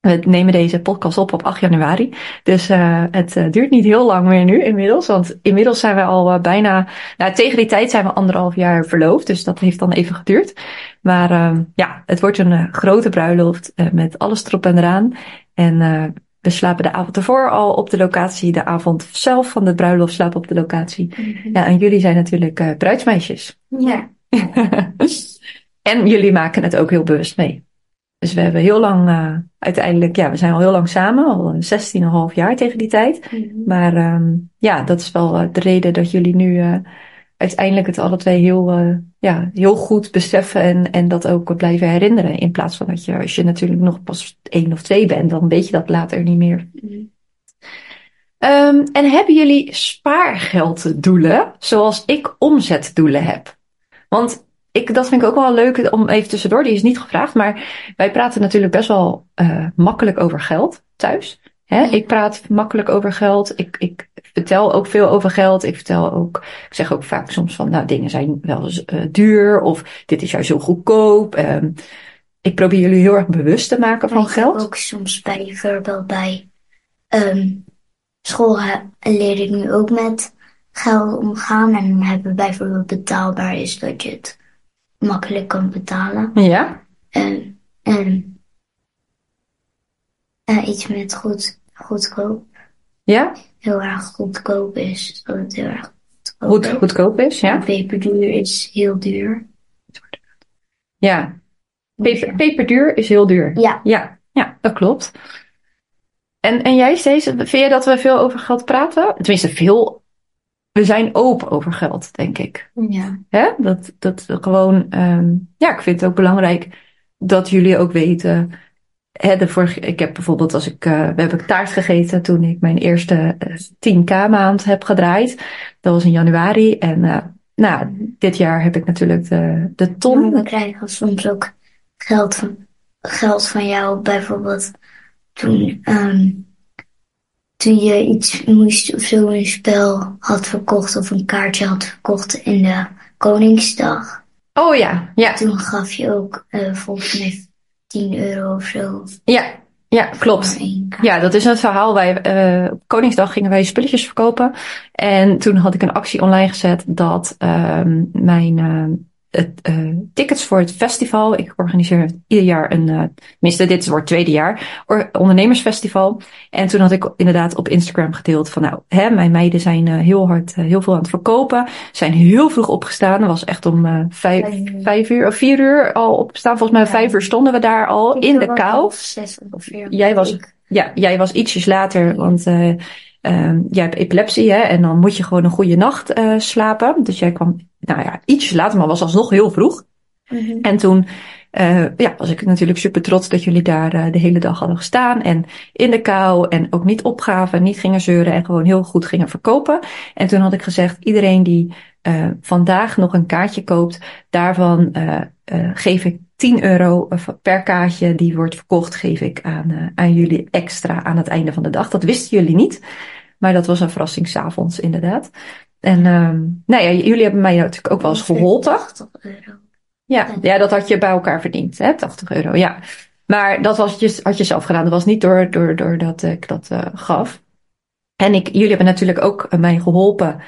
We nemen deze podcast op op 8 januari. Dus uh, het uh, duurt niet heel lang meer nu inmiddels. Want inmiddels zijn we al uh, bijna... Nou, tegen die tijd zijn we anderhalf jaar verloofd. Dus dat heeft dan even geduurd. Maar uh, ja, het wordt een grote bruiloft met alles erop en eraan. En we slapen de avond ervoor al op de locatie. De avond zelf van de bruiloft slapen op de locatie. Mhm. Mm -hmm. Ja, en jullie zijn natuurlijk bruidsmeisjes. Ja. en jullie maken het ook heel bewust mee. Dus we hebben heel lang, uh, uiteindelijk, ja, we zijn al heel lang samen, al 16,5 jaar tegen die tijd. Mhm. Maar um, ja, dat is wel uh, de reden dat jullie nu uh, uiteindelijk het alle twee heel, ja, heel goed beseffen en, en dat ook blijven herinneren. In plaats van dat je, als je natuurlijk nog pas één of twee bent, dan weet je dat later niet meer. Mhm. Um, en hebben jullie spaargelddoelen, zoals ik omzetdoelen heb? Want ik, dat vind ik ook wel leuk om even tussendoor, die is niet gevraagd, maar wij praten natuurlijk best wel uh, makkelijk over geld thuis. Hè? Ik praat makkelijk over geld. Ik, ik vertel ook veel over geld. Ik vertel ook, ik zeg ook vaak soms van, nou, dingen zijn wel eens uh, duur of dit is juist zo goedkoop. Um, ik probeer jullie heel erg bewust te maken van geld. ook soms bijvoorbeeld bij um, school leer ik nu ook met geld omgaan. En hebben we bijvoorbeeld betaalbaar is dat je het makkelijk kan betalen. Ja, En, en uh, iets met goed, goedkoop. ja, Heel erg goedkoop is. Dat het heel erg goedkoop goed, is. goedkoop is, ja. En peperduur is heel duur. Ja, Peper, peperduur is heel duur. Ja. Ja, ja, dat klopt. En, en jij, Stees, vind je dat we veel over geld praten? Tenminste, veel. We zijn open over geld, denk ik. Ja. Hè? Dat, dat gewoon, um, ja, ik vind het ook belangrijk dat jullie ook weten. Hè, de vorige, ik heb bijvoorbeeld, als ik, uh, we hebben taart gegeten toen ik mijn eerste uh, 10k maand heb gedraaid. Dat was in januari. En uh, nou, dit jaar heb ik natuurlijk de, de ton. We krijgen soms ook geld van, geld van jou, bijvoorbeeld toen, um, toen je iets moest of zo een spel had verkocht of een kaartje had verkocht in de Koningsdag. Oh ja, ja. Toen gaf je ook uh, volgens mij 10 euro of zo. Ja, ja, klopt. Ja, dat is het verhaal. Wij, uh, op Koningsdag gingen wij spulletjes verkopen. En toen had ik een actie online gezet dat uh, mijn uh, het, uh, tickets voor het festival. Ik organiseer ieder jaar een, uh, tenminste dit wordt het tweede jaar, ondernemersfestival. En toen had ik inderdaad op Instagram gedeeld van nou, hè, mijn meiden zijn uh, heel hard, heel veel aan het verkopen. Zijn heel vroeg opgestaan. Dat was echt om vijf, vijf uur of vier uur al opgestaan. Volgens mij Ja. vijf uur stonden we daar al Ik in de kou. zes ongeveer. Jij was, Ik- ja, jij was ietsjes later, want um, jij hebt epilepsie, hè, en dan moet je gewoon een goede nacht slapen. Dus jij kwam, nou ja, ietsjes later, maar was alsnog heel vroeg. Mhm. En toen uh, ja, was ik natuurlijk super trots dat jullie daar uh, de hele dag hadden gestaan. En in de kou en ook niet opgaven, niet gingen zeuren en gewoon heel goed gingen verkopen. En toen had ik gezegd, iedereen die uh, vandaag nog een kaartje koopt, daarvan geef ik 10 euro per kaartje die wordt verkocht, geef ik aan, aan jullie extra aan het einde van de dag. Dat wisten jullie niet, maar dat was een verrassing s'avonds inderdaad. En um, nou ja, jullie hebben mij natuurlijk ook wel eens geholpen. 80 euro. Ja, ja, dat had je bij elkaar verdiend, hè? 80 euro, ja. Maar dat was je, had je zelf gedaan. Dat was niet door, door, door dat ik dat uh, gaf. En ik, jullie hebben natuurlijk ook mij geholpen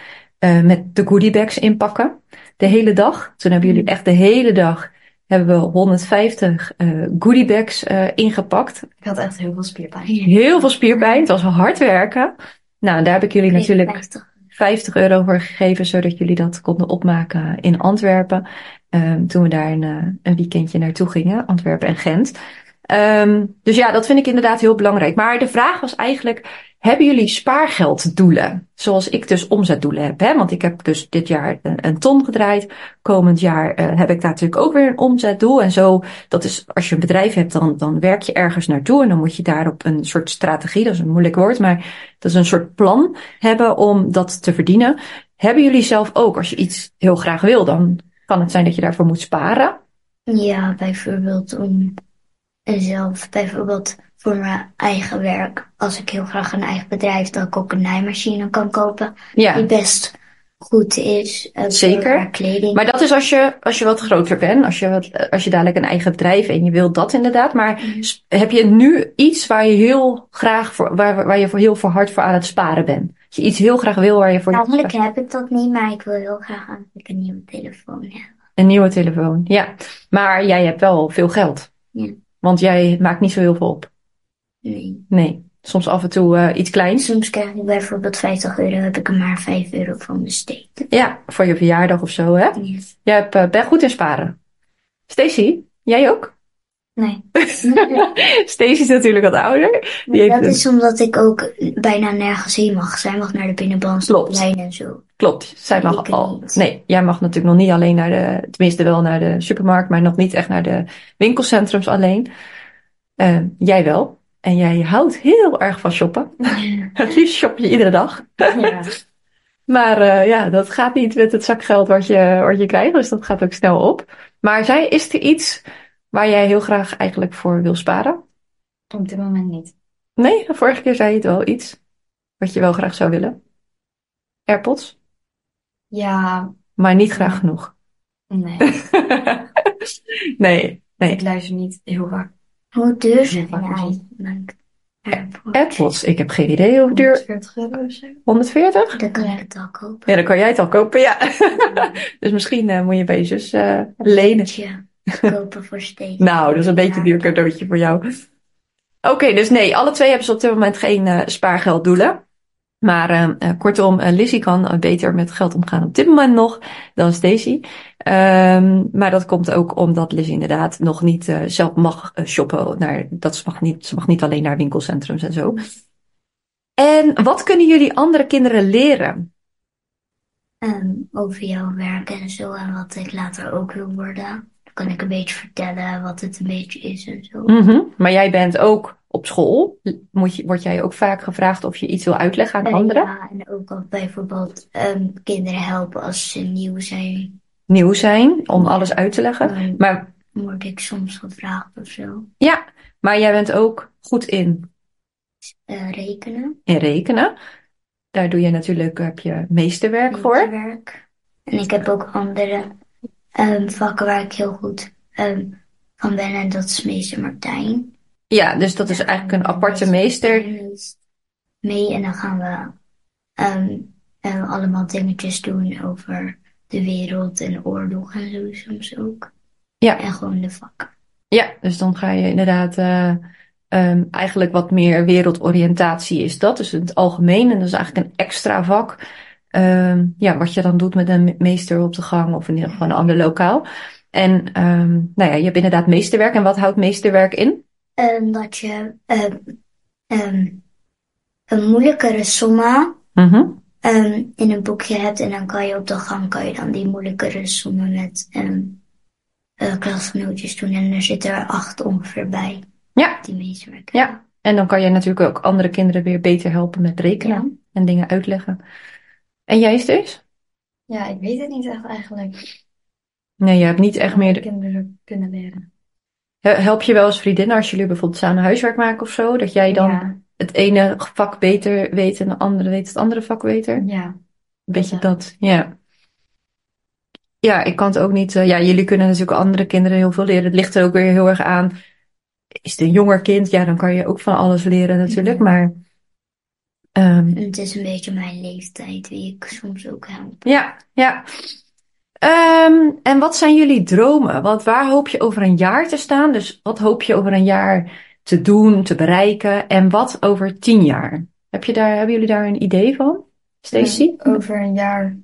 uh, met de goodiebags inpakken. De hele dag. Toen hebben jullie echt de hele dag hebben we 150 uh, goodiebags uh, ingepakt. Ik had echt heel veel spierpijn. Heel veel spierpijn. Het was hard werken. Nou, daar heb ik jullie natuurlijk 50. 50 euro voor gegeven, zodat jullie dat konden opmaken in Antwerpen. Um, toen we daar een, uh, een weekendje naartoe gingen, Antwerpen en Gent. Um, dus ja, dat vind ik inderdaad heel belangrijk. Maar de vraag was eigenlijk, hebben jullie spaargelddoelen? Zoals ik dus omzetdoelen heb. Hè? Want ik heb dus dit jaar een, een ton gedraaid. Komend jaar uh, heb ik daar natuurlijk ook weer een omzetdoel. En zo, dat is, als je een bedrijf hebt, dan, dan werk je ergens naartoe. En dan moet je daarop een soort strategie, dat is een moeilijk woord, maar dat is een soort plan hebben om dat te verdienen. Hebben jullie zelf ook, als je iets heel graag wil, dan kan het zijn dat je daarvoor moet sparen? Ja, bijvoorbeeld om zelf, bijvoorbeeld voor mijn eigen werk. Als ik heel graag een eigen bedrijf, dat ik ook een naaimachine kan kopen. Ja. Die best goed is. Uh, Zeker. Kleding. Maar dat is als je, als je wat groter bent, als je, wat, als je dadelijk een eigen bedrijf en je wilt dat inderdaad. Maar Mhm. heb je nu iets waar je heel graag voor, waar, waar je voor heel voor hard voor aan het sparen bent? Als je iets heel graag wil waar je voor. Eigenlijk heb ik dat niet, maar ik wil heel graag eigenlijk een nieuwe telefoon hebben. Een nieuwe telefoon, ja. Maar jij hebt wel veel geld. Ja. Want jij maakt niet zo heel veel op. Nee. Nee. Soms af en toe uh, iets kleins. Soms krijg ik bijvoorbeeld 50 euro, heb ik er maar 5 euro van besteed. Ja, voor je verjaardag of zo, hè? Ja. Jij hebt, uh, bent goed in sparen. Stacy, jij ook? Nee. Is natuurlijk wat ouder. Die heeft dat een- is omdat ik ook bijna nergens heen mag. Zij mag naar de binnenbandslijn en zo. Klopt, zij mag Ik al. niet. Nee, jij mag natuurlijk nog niet alleen naar de, tenminste wel naar de supermarkt, maar nog niet echt naar de winkelcentrums alleen. Eh, jij wel. En jij houdt heel erg van shoppen. Het liefst shop je iedere dag. Ja. Maar eh, ja, dat gaat niet met het zakgeld wat je, wat je krijgt, dus dat gaat ook snel op. Maar zij, is er iets waar jij heel graag eigenlijk voor wil sparen? Op dit moment niet. Nee, de vorige keer zei je het wel iets wat je wel graag zou willen. AirPods, Ja, maar niet graag genoeg. nee. nee, nee. Ik luister niet heel vaak. Hoe duur zijn eigenlijk AirPods? AirPods, ik heb geen idee hoe duur. 140 euro of zo. 140? Dan kan ik het al kopen. Ja, dan kan jij het al kopen, ja. dus misschien eh, moet je bij je zus eh, lenen. Ja, kopen voor. Nou, dat is een beetje een duur cadeautje voor jou. Oké, dus nee, alle twee hebben ze op dit moment geen eh, spaargelddoelen. Maar eh, eh, kortom, eh, Lizzie kan beter met geld omgaan op dit moment nog dan Stacey. Ehm, maar dat komt ook omdat Lizzie inderdaad nog niet zelf mag shoppen. Naar, dat ze, mag niet, ze mag niet alleen naar winkelcentrums en zo. En wat kunnen jullie andere kinderen leren? Ehm, over jouw werk en zo en wat ik later ook wil worden. Kan ik een beetje vertellen wat het een beetje is en zo. Mhm. Maar jij bent ook op school. Moet je, word jij ook vaak gevraagd of je iets wil uitleggen aan Eh, anderen? Ja, en ook al bijvoorbeeld ehm, kinderen helpen als ze nieuw zijn. Nieuw zijn om alles uit te leggen. Dan Maar word ik soms gevraagd of zo. ja, maar jij bent ook goed in, Eh, rekenen. in rekenen. Daar doe je natuurlijk, heb je meesterwerk voor. Werk. En ik heb ook andere ehm, vakken waar ik heel goed ehm, van ben. En dat is meester Martijn. Ja, dus dat is eigenlijk een aparte meester. Mee en dan gaan we ehm, eh, allemaal dingetjes doen over de wereld en oorlog en zo soms ook. Ja. En gewoon de vakken. Ja, dus dan ga je inderdaad eh, eigenlijk wat meer wereldoriëntatie is dat. Dus in het algemeen. En dat is eigenlijk een extra vak. Ehm, ja, wat je dan doet met een meester op de gang of in ieder geval een ander lokaal. En ehm, nou ja, je hebt inderdaad meesterwerk. En wat houdt meesterwerk in? En dat je ehm, ehm, een moeilijkere somma Mhm. ehm, in een boekje hebt. En dan kan je op de gang kan je dan die moeilijkere sommen met ehm, eh, klasgenootjes doen. En er zitten er acht ongeveer bij. Ja. Die meesterwerk. Ja, en dan kan je natuurlijk ook andere kinderen weer beter helpen met rekenen Ja. en dingen uitleggen. En jij dus? Ja, ik weet het niet echt eigenlijk. Nee, je hebt niet echt meer. de- kinderen kunnen leren. Help je wel eens vriendinnen als jullie bijvoorbeeld samen huiswerk maken of zo? Dat jij dan Ja, het ene vak beter weet en de andere weet het andere vak beter? ja. Een beetje ja. dat, ja. Ja, ik kan het ook niet. eh, ja, jullie kunnen natuurlijk andere kinderen heel veel leren. Het ligt er ook weer heel erg aan. Is het een jonger kind? Ja, dan kan je ook van alles leren natuurlijk. Ja. Maar ehm, het is een beetje mijn leeftijd wie ik soms ook help. Ja, ja. Ehm, en wat zijn jullie dromen? Want waar hoop je over een jaar te staan? Dus wat hoop je over een jaar te doen, te bereiken? En wat over tien jaar? Heb je daar, hebben jullie daar een idee van? Stacey? Over een jaar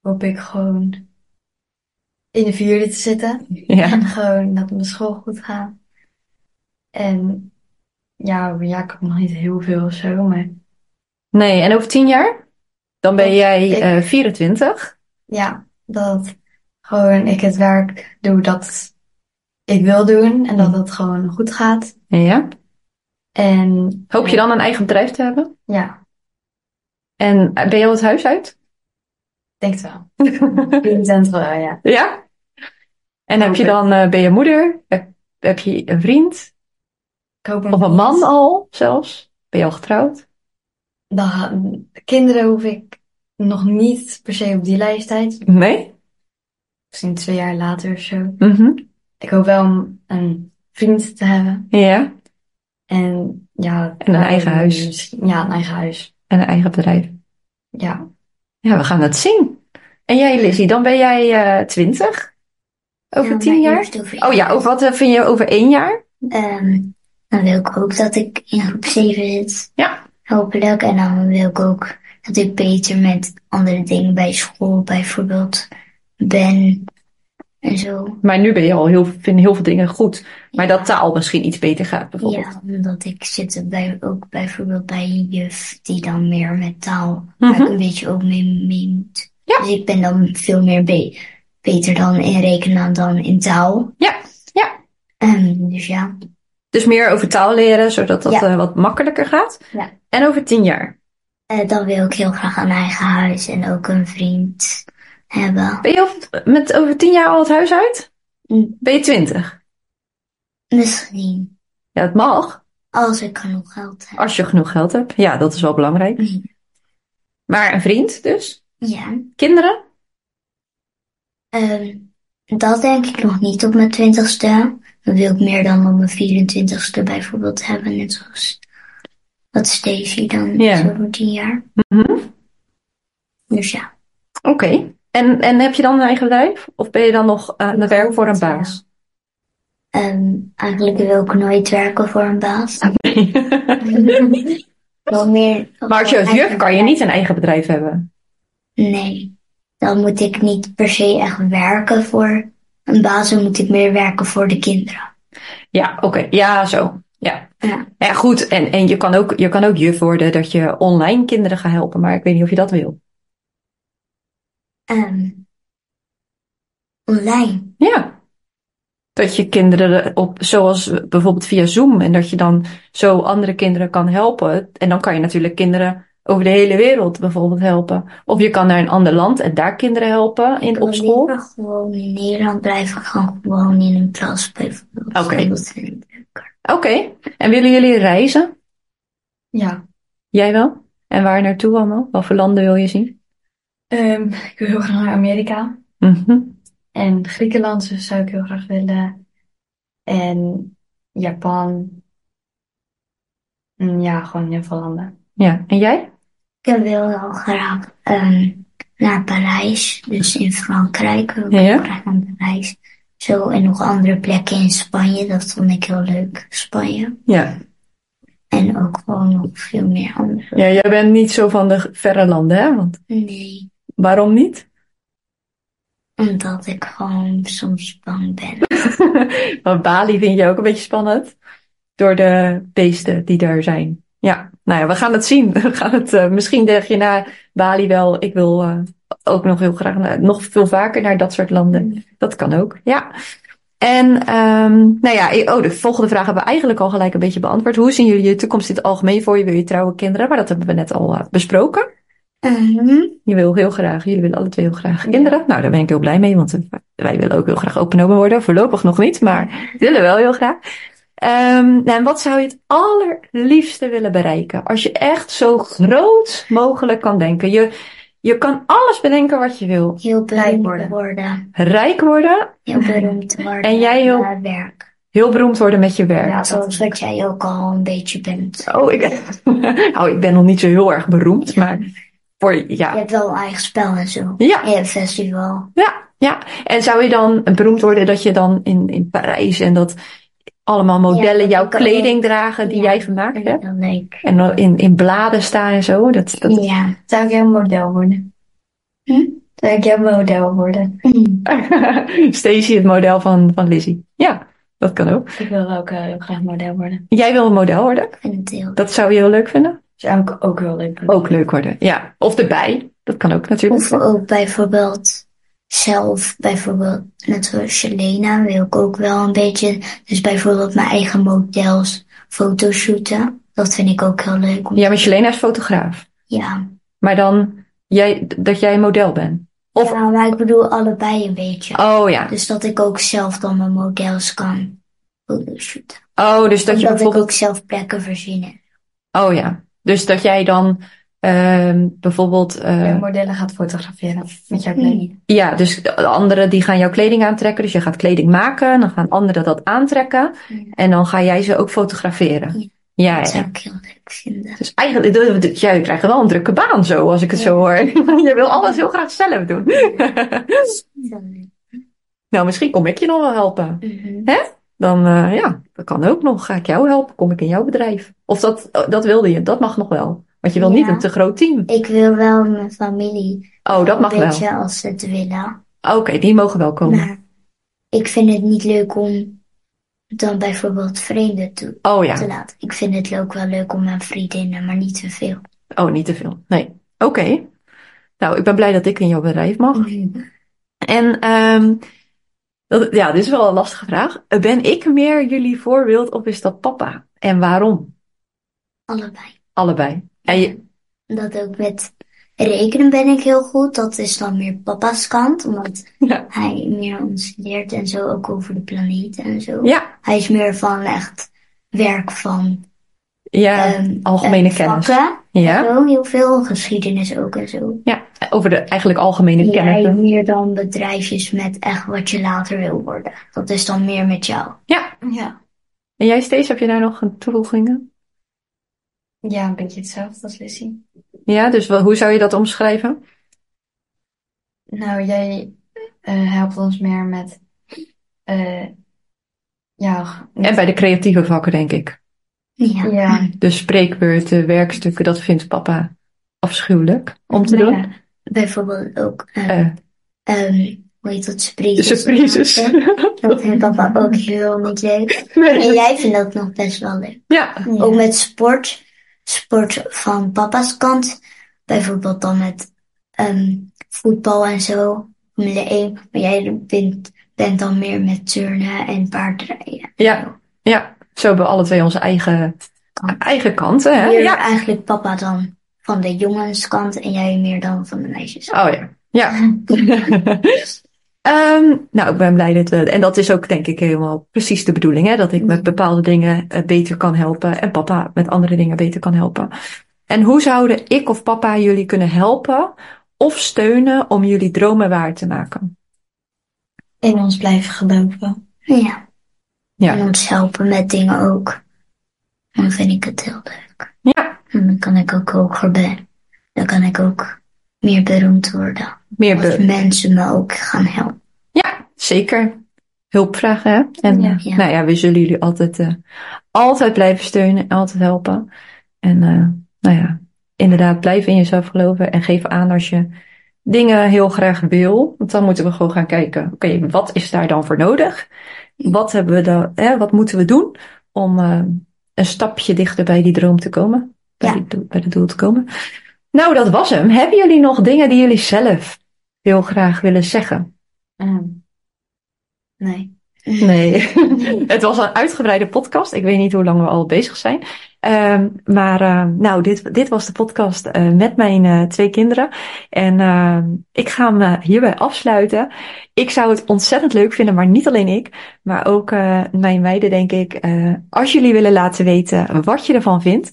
hoop ik gewoon in de vierde te zitten. Ja. En gewoon dat mijn school goed gaat. En ja, over een jaar kan ik nog niet heel veel of zo, maar Nee, en over tien jaar? Dan ben Dat jij ik- eh 24. ja, dat gewoon ik het werk doe dat ik wil doen en dat het gewoon goed gaat. Ja. En Hoop je dan een eigen bedrijf te hebben? ja, En eh, ben je al het huis uit? ik denk het wel. Denk het wel, ja. Ja? En heb je dan, eh, ben je moeder? Heb, heb je een vriend? Ik hoop Of een man al zelfs? Ben je al getrouwd? Dan, kinderen hoef ik nog niet per se op die leeftijd. Nee? Misschien twee jaar later of zo. Mhm. Ik hoop wel om een vriend te hebben. Ja. En ja. En een eigen huis. misschien- Ja, een eigen huis. En een eigen bedrijf. Ja. Ja, we gaan het zien. En jij, Lizzie, dan ben jij eh 20? Over Ja, tien jaar? over Oh ja, over wat eh, vind je over één jaar? Ehm, dan wil ik ook dat ik in groep 7 zit. Ja. Hopelijk. En dan wil ik ook dat ik beter met andere dingen bij school bijvoorbeeld ben. en zo. Maar nu ben je al heel, vind heel veel dingen goed. Maar dat taal misschien iets beter gaat, bijvoorbeeld. Ja, omdat ik zit bij, ook bijvoorbeeld bij een juf die dan meer met taal, Mhm. een beetje ook mee, mee moet. Ja. Dus ik ben dan veel meer be- beter dan in rekenen dan in taal. Ja, ja. Ehm, dus ja, Dus meer over taal leren, zodat dat Ja. eh, wat makkelijker gaat. Ja. En over tien jaar. Eh, dan wil ik heel graag een eigen huis en ook een vriend hebben. Ben je over, met over tien jaar al het huis uit? Mm. Ben je twintig? Misschien, Ja, het mag. als ik genoeg geld heb. Als je genoeg geld hebt. Ja, dat is wel belangrijk. Mhm. Maar een vriend dus? Ja, Kinderen? ehm, dat denk ik nog niet op mijn twintigste. Dan wil ik meer dan op mijn 24ste bijvoorbeeld hebben, net zoals wat Stacey dan Ja. voor tien jaar. Mhm. Dus ja, Oké. En, en heb je dan een eigen bedrijf? Of ben je dan nog aan het werk voor een baas? ehm, eigenlijk wil ik nooit werken voor een baas. Wel meer. maar als je als juf kan je niet een eigen bedrijf hebben. Nee, dan moet ik niet per se echt werken voor een baas, dan moet ik meer werken voor de kinderen. Ja, oké. Ja, zo. Ja. Ja. Ja, goed. En, en je, kan ook, je kan ook juf worden dat je online kinderen gaat helpen. Maar ik weet niet of je dat wil. Ehm, online. Ja. Dat je kinderen op, zoals bijvoorbeeld via Zoom, en dat je dan zo andere kinderen kan helpen. En dan kan je natuurlijk kinderen over de hele wereld bijvoorbeeld helpen. Of je kan naar een ander land en daar kinderen helpen in, Ik op school. liever gewoon in Nederland blijven, gaan gewoon in een klas bijvoorbeeld. Oké. Ik. Oké. En willen jullie reizen? Ja. Jij wel? En waar naartoe allemaal? Welke landen wil je zien? Ehm, ik wil heel graag naar Amerika. Mhm. En Griekenland zou ik heel graag willen. En Japan. Mm, Ja, gewoon heel veel landen. Ja. En jij? Ik wil wel graag ehm, naar Parijs, dus in Frankrijk. Wil Ja? graag naar Parijs. Zo, en nog andere plekken in Spanje, dat vond ik heel leuk, Spanje. Ja. En ook gewoon nog veel meer andere. Ja, jij bent niet zo van de verre landen, hè? Want Nee, waarom niet? omdat ik gewoon soms bang ben. Want Bali vind je ook een beetje spannend. Door de beesten die daar zijn. Ja, nou ja, we gaan het zien. We gaan het, eh, misschien denk je na Bali wel, ik wil eh, ook nog heel graag, naar- nog veel vaker naar dat soort landen. Dat kan ook, ja. En, ehm, nou ja, ik- oh, de volgende vraag hebben we eigenlijk al gelijk een beetje beantwoord. Hoe zien jullie je toekomst in het algemeen voor je? Wil je trouwen kinderen? Maar dat hebben we net al eh, besproken. Mhm. Je wil heel graag, jullie willen alle twee heel graag kinderen. Nou, daar ben ik heel blij mee, want eh, wij willen ook heel graag open worden. Voorlopig nog niet, maar willen wel heel graag. Ehm, nou, en wat zou je het allerliefste willen bereiken? Als je echt zo groot mogelijk kan denken. Je, je kan alles bedenken wat je wil. Heel beroemd worden. worden. Rijk worden, Heel beroemd worden. En jij heel- met werk. heel beroemd worden met je werk. Ja, Zoals wat jij ook al een beetje bent. Oh, ik, oh, ik ben nog niet zo heel erg beroemd, maar voor, Je ja. hebt wel een eigen spel en zo. Ja, je hebt festival. Ja, ja. En zou je dan beroemd worden dat je dan in, in Parijs en dat allemaal modellen jouw ik kleding dragen die Ja, jij gemaakt hebt? En in, in bladen staan en zo? Dat, dat... Ja. Zou ik jouw model worden? Hm? Zou ik jouw model worden? Stacey, het model van, van Lizzie. Ja, dat kan ook. Ik wil ook eh, heel graag model worden. Jij wil een model worden? Heel Dat zou je heel leuk vinden? Zou ik ook heel leuk vinden. Ook leuk worden, ja. Of erbij. Dat kan ook natuurlijk. Of ook bijvoorbeeld zelf, bijvoorbeeld net zoals Jelena, wil ik ook wel een beetje, dus bijvoorbeeld mijn eigen models fotoshooten. Dat vind ik ook heel leuk. om- Ja, maar Jelena is fotograaf. Ja. Maar dan jij, dat jij een model bent. Of, Ja, maar ik bedoel allebei een beetje. oh ja. Dus dat ik ook zelf dan mijn models kan fotoshooten. Oh, dus dat je Omdat ik bijvoorbeeld ook zelf plekken verzinnen. Oh ja, dus dat jij dan ehm, bijvoorbeeld, eh, Jouw modellen gaat fotograferen met jouw kleding. ja, dus de anderen die gaan jouw kleding aantrekken, dus je gaat kleding maken, dan gaan anderen dat aantrekken en dan ga jij ze ook fotograferen. Ja. Ja, Dat zou ik heel leuk vinden. Dus eigenlijk, de- de- jij krijgt wel een drukke baan zo, als ik het zo hoor. Je wil alles heel graag zelf doen. Nou, misschien kom ik je nog wel helpen. Mhm. Dan, eh, ja, dat kan ook nog. Ga ik jou helpen? Kom ik in jouw bedrijf? Of dat, dat wilde je, dat mag nog wel. Want je wil niet een te groot team. Ik wil wel mijn familie Oh, dat mag een wel. beetje als ze het willen. Oké, die mogen wel komen. Maar ik vind het niet leuk om dan bijvoorbeeld vreemden toe Oh ja. te laten. Ik vind het ook wel leuk om mijn vriendinnen, maar niet te veel. Oh, niet te veel. Nee. Oké. Nou, ik ben blij dat ik in jouw bedrijf mag. En ehm, dat, ja, dit is wel een lastige vraag. Ben ik meer jullie voorbeeld of is dat papa? En waarom? Allebei. Allebei. En je, Dat ook met rekenen ben ik heel goed. Dat is dan meer papa's kant, omdat ja. hij meer ons leert en zo, ook over de planeten en zo. Ja, Hij is meer van echt werk van ja ehm, algemene eh, kennis. vakken. Ja, Zo, heel veel geschiedenis ook en zo. ja, over de eigenlijk algemene Jij kennis. meer dan bedrijfjes met echt wat je later wil worden. Dat is dan meer met jou. Ja. Ja. En jij Stees, heb je daar nog een toevoegingen? Ja, een beetje hetzelfde als Lissy. Ja, dus wel, hoe zou je dat omschrijven? Nou, jij eh, helpt ons meer met, eh, ja, En bij de creatieve vakken, denk ik. Ja. Ja. De spreekbeurten, werkstukken, dat vindt papa afschuwelijk om te Maar doen. ja, bijvoorbeeld ook, eh, Eh, ehm, hoe heet dat, surprises. surprises. maken. Dat vindt papa ook heel niet leuk. En Nee. jij vindt dat nog best wel leuk. Ja, Ook met sport. Sport van papa's kant. Bijvoorbeeld dan met ehm, voetbal en zo. Formule 1. Maar jij bent, bent dan meer met turnen en paardrijden. ja, ja. Zo hebben we alle twee onze eigen, eigen kanten, hè? Hier Ja. eigenlijk papa dan van de jongenskant en jij meer dan van de meisjes. Oh ja, ja. Ehm, nou, ik ben blij dat we, en dat is ook denk ik helemaal precies de bedoeling, hè? Dat ik met bepaalde dingen eh, beter kan helpen en papa met andere dingen beter kan helpen. En hoe zouden ik of papa jullie kunnen helpen of steunen om jullie dromen waar te maken? In ons blijven geloven. Ja. Ja. En ons helpen met dingen ook. Dan vind ik het heel leuk. Ja, En dan kan ik ook hoger ben. Dan kan ik ook meer beroemd worden. meer be mensen me ook gaan helpen. Ja, zeker. Hulp vragen, hè? En Ja. eh, Ja. nou ja, we zullen jullie altijd, eh, altijd blijven steunen en altijd helpen. En eh, nou ja, inderdaad, blijf in jezelf geloven en geef aan als je dingen heel graag wil. Want dan moeten we gewoon gaan kijken, oké, wat is daar dan voor nodig? Wat hebben we dan, hè, wat moeten we doen om een stapje dichter bij die droom te komen? Bij, Ja. die doel- bij het doel te komen. Nou, dat was hem. Hebben jullie nog dingen die jullie zelf heel graag willen zeggen? Ehm, nee. Nee, het was een uitgebreide podcast. Ik weet niet hoe lang we al bezig zijn. Ehm, maar uh, nou, dit, dit was de podcast uh, met mijn uh, twee kinderen. En ik ga hem uh, hierbij afsluiten. Ik zou het ontzettend leuk vinden, maar niet alleen ik, maar ook mijn meiden, denk ik. Als jullie willen laten weten wat je ervan vindt.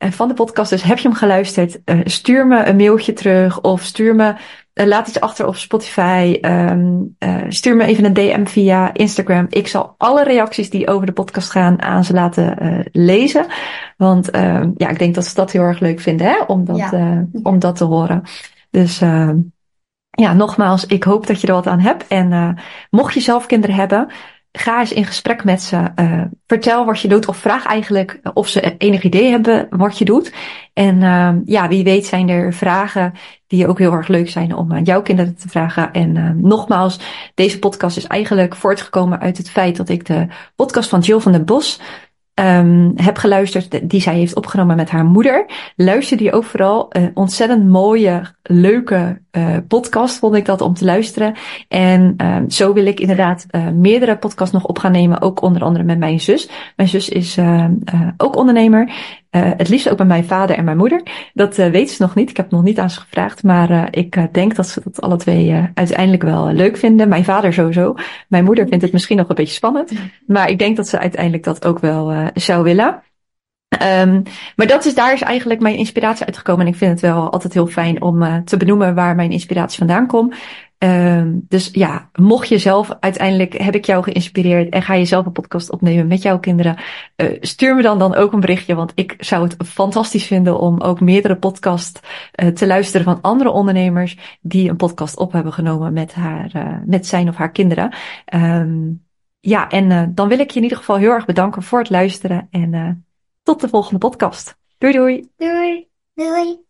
En van de podcast, dus heb je hem geluisterd? Uh, stuur me een mailtje terug of stuur me uh, laat iets achter op Spotify. Um, uh, stuur me even een DM via Instagram. Ik zal alle reacties die over de podcast gaan aan ze laten uh, lezen. Want uh, ja, ik denk dat ze dat heel erg leuk vinden, hè? Om, dat, ja. om dat te horen. Dus uh, ja, nogmaals, ik hoop dat je er wat aan hebt. En mocht je zelf kinderen hebben, ga eens in gesprek met ze. Uh, vertel wat je doet of vraag eigenlijk of ze enig idee hebben wat je doet. En uh, ja, wie weet zijn er vragen die ook heel erg leuk zijn om aan jouw kinderen te vragen. En uh, nogmaals, deze podcast is eigenlijk voortgekomen uit het feit dat ik de podcast van Jill van den Bos um, heb geluisterd, die zij heeft opgenomen met haar moeder. Luister die ook vooral. Uh, ontzettend mooie, leuke uh, podcast vond ik dat om te luisteren. En uh, zo wil ik inderdaad uh, meerdere podcasts nog op gaan nemen. Ook onder andere met mijn zus. Mijn zus is uh, ook ondernemer. Uh, het liefst ook met mijn vader en mijn moeder. Dat uh, weet ze nog niet. Ik heb nog niet aan ze gevraagd. Maar uh, ik denk dat ze dat alle twee uiteindelijk wel leuk vinden. Mijn vader sowieso. Mijn moeder vindt het misschien nog een beetje spannend. Maar ik denk dat ze uiteindelijk dat ook wel zou willen. Um, maar dat is, daar is eigenlijk mijn inspiratie uitgekomen. En ik vind het wel altijd heel fijn om te benoemen waar mijn inspiratie vandaan komt. Um, dus ja, mocht je zelf uiteindelijk, heb ik jou geïnspireerd en ga je zelf een podcast opnemen met jouw kinderen, uh, stuur me dan dan ook een berichtje, want ik zou het fantastisch vinden om ook meerdere podcasts uh, te luisteren van andere ondernemers die een podcast op hebben genomen met haar, uh, met zijn of haar kinderen. Um, ja, en dan wil ik je in ieder geval heel erg bedanken voor het luisteren en tot de volgende podcast. Doei doei! Doei! Doei!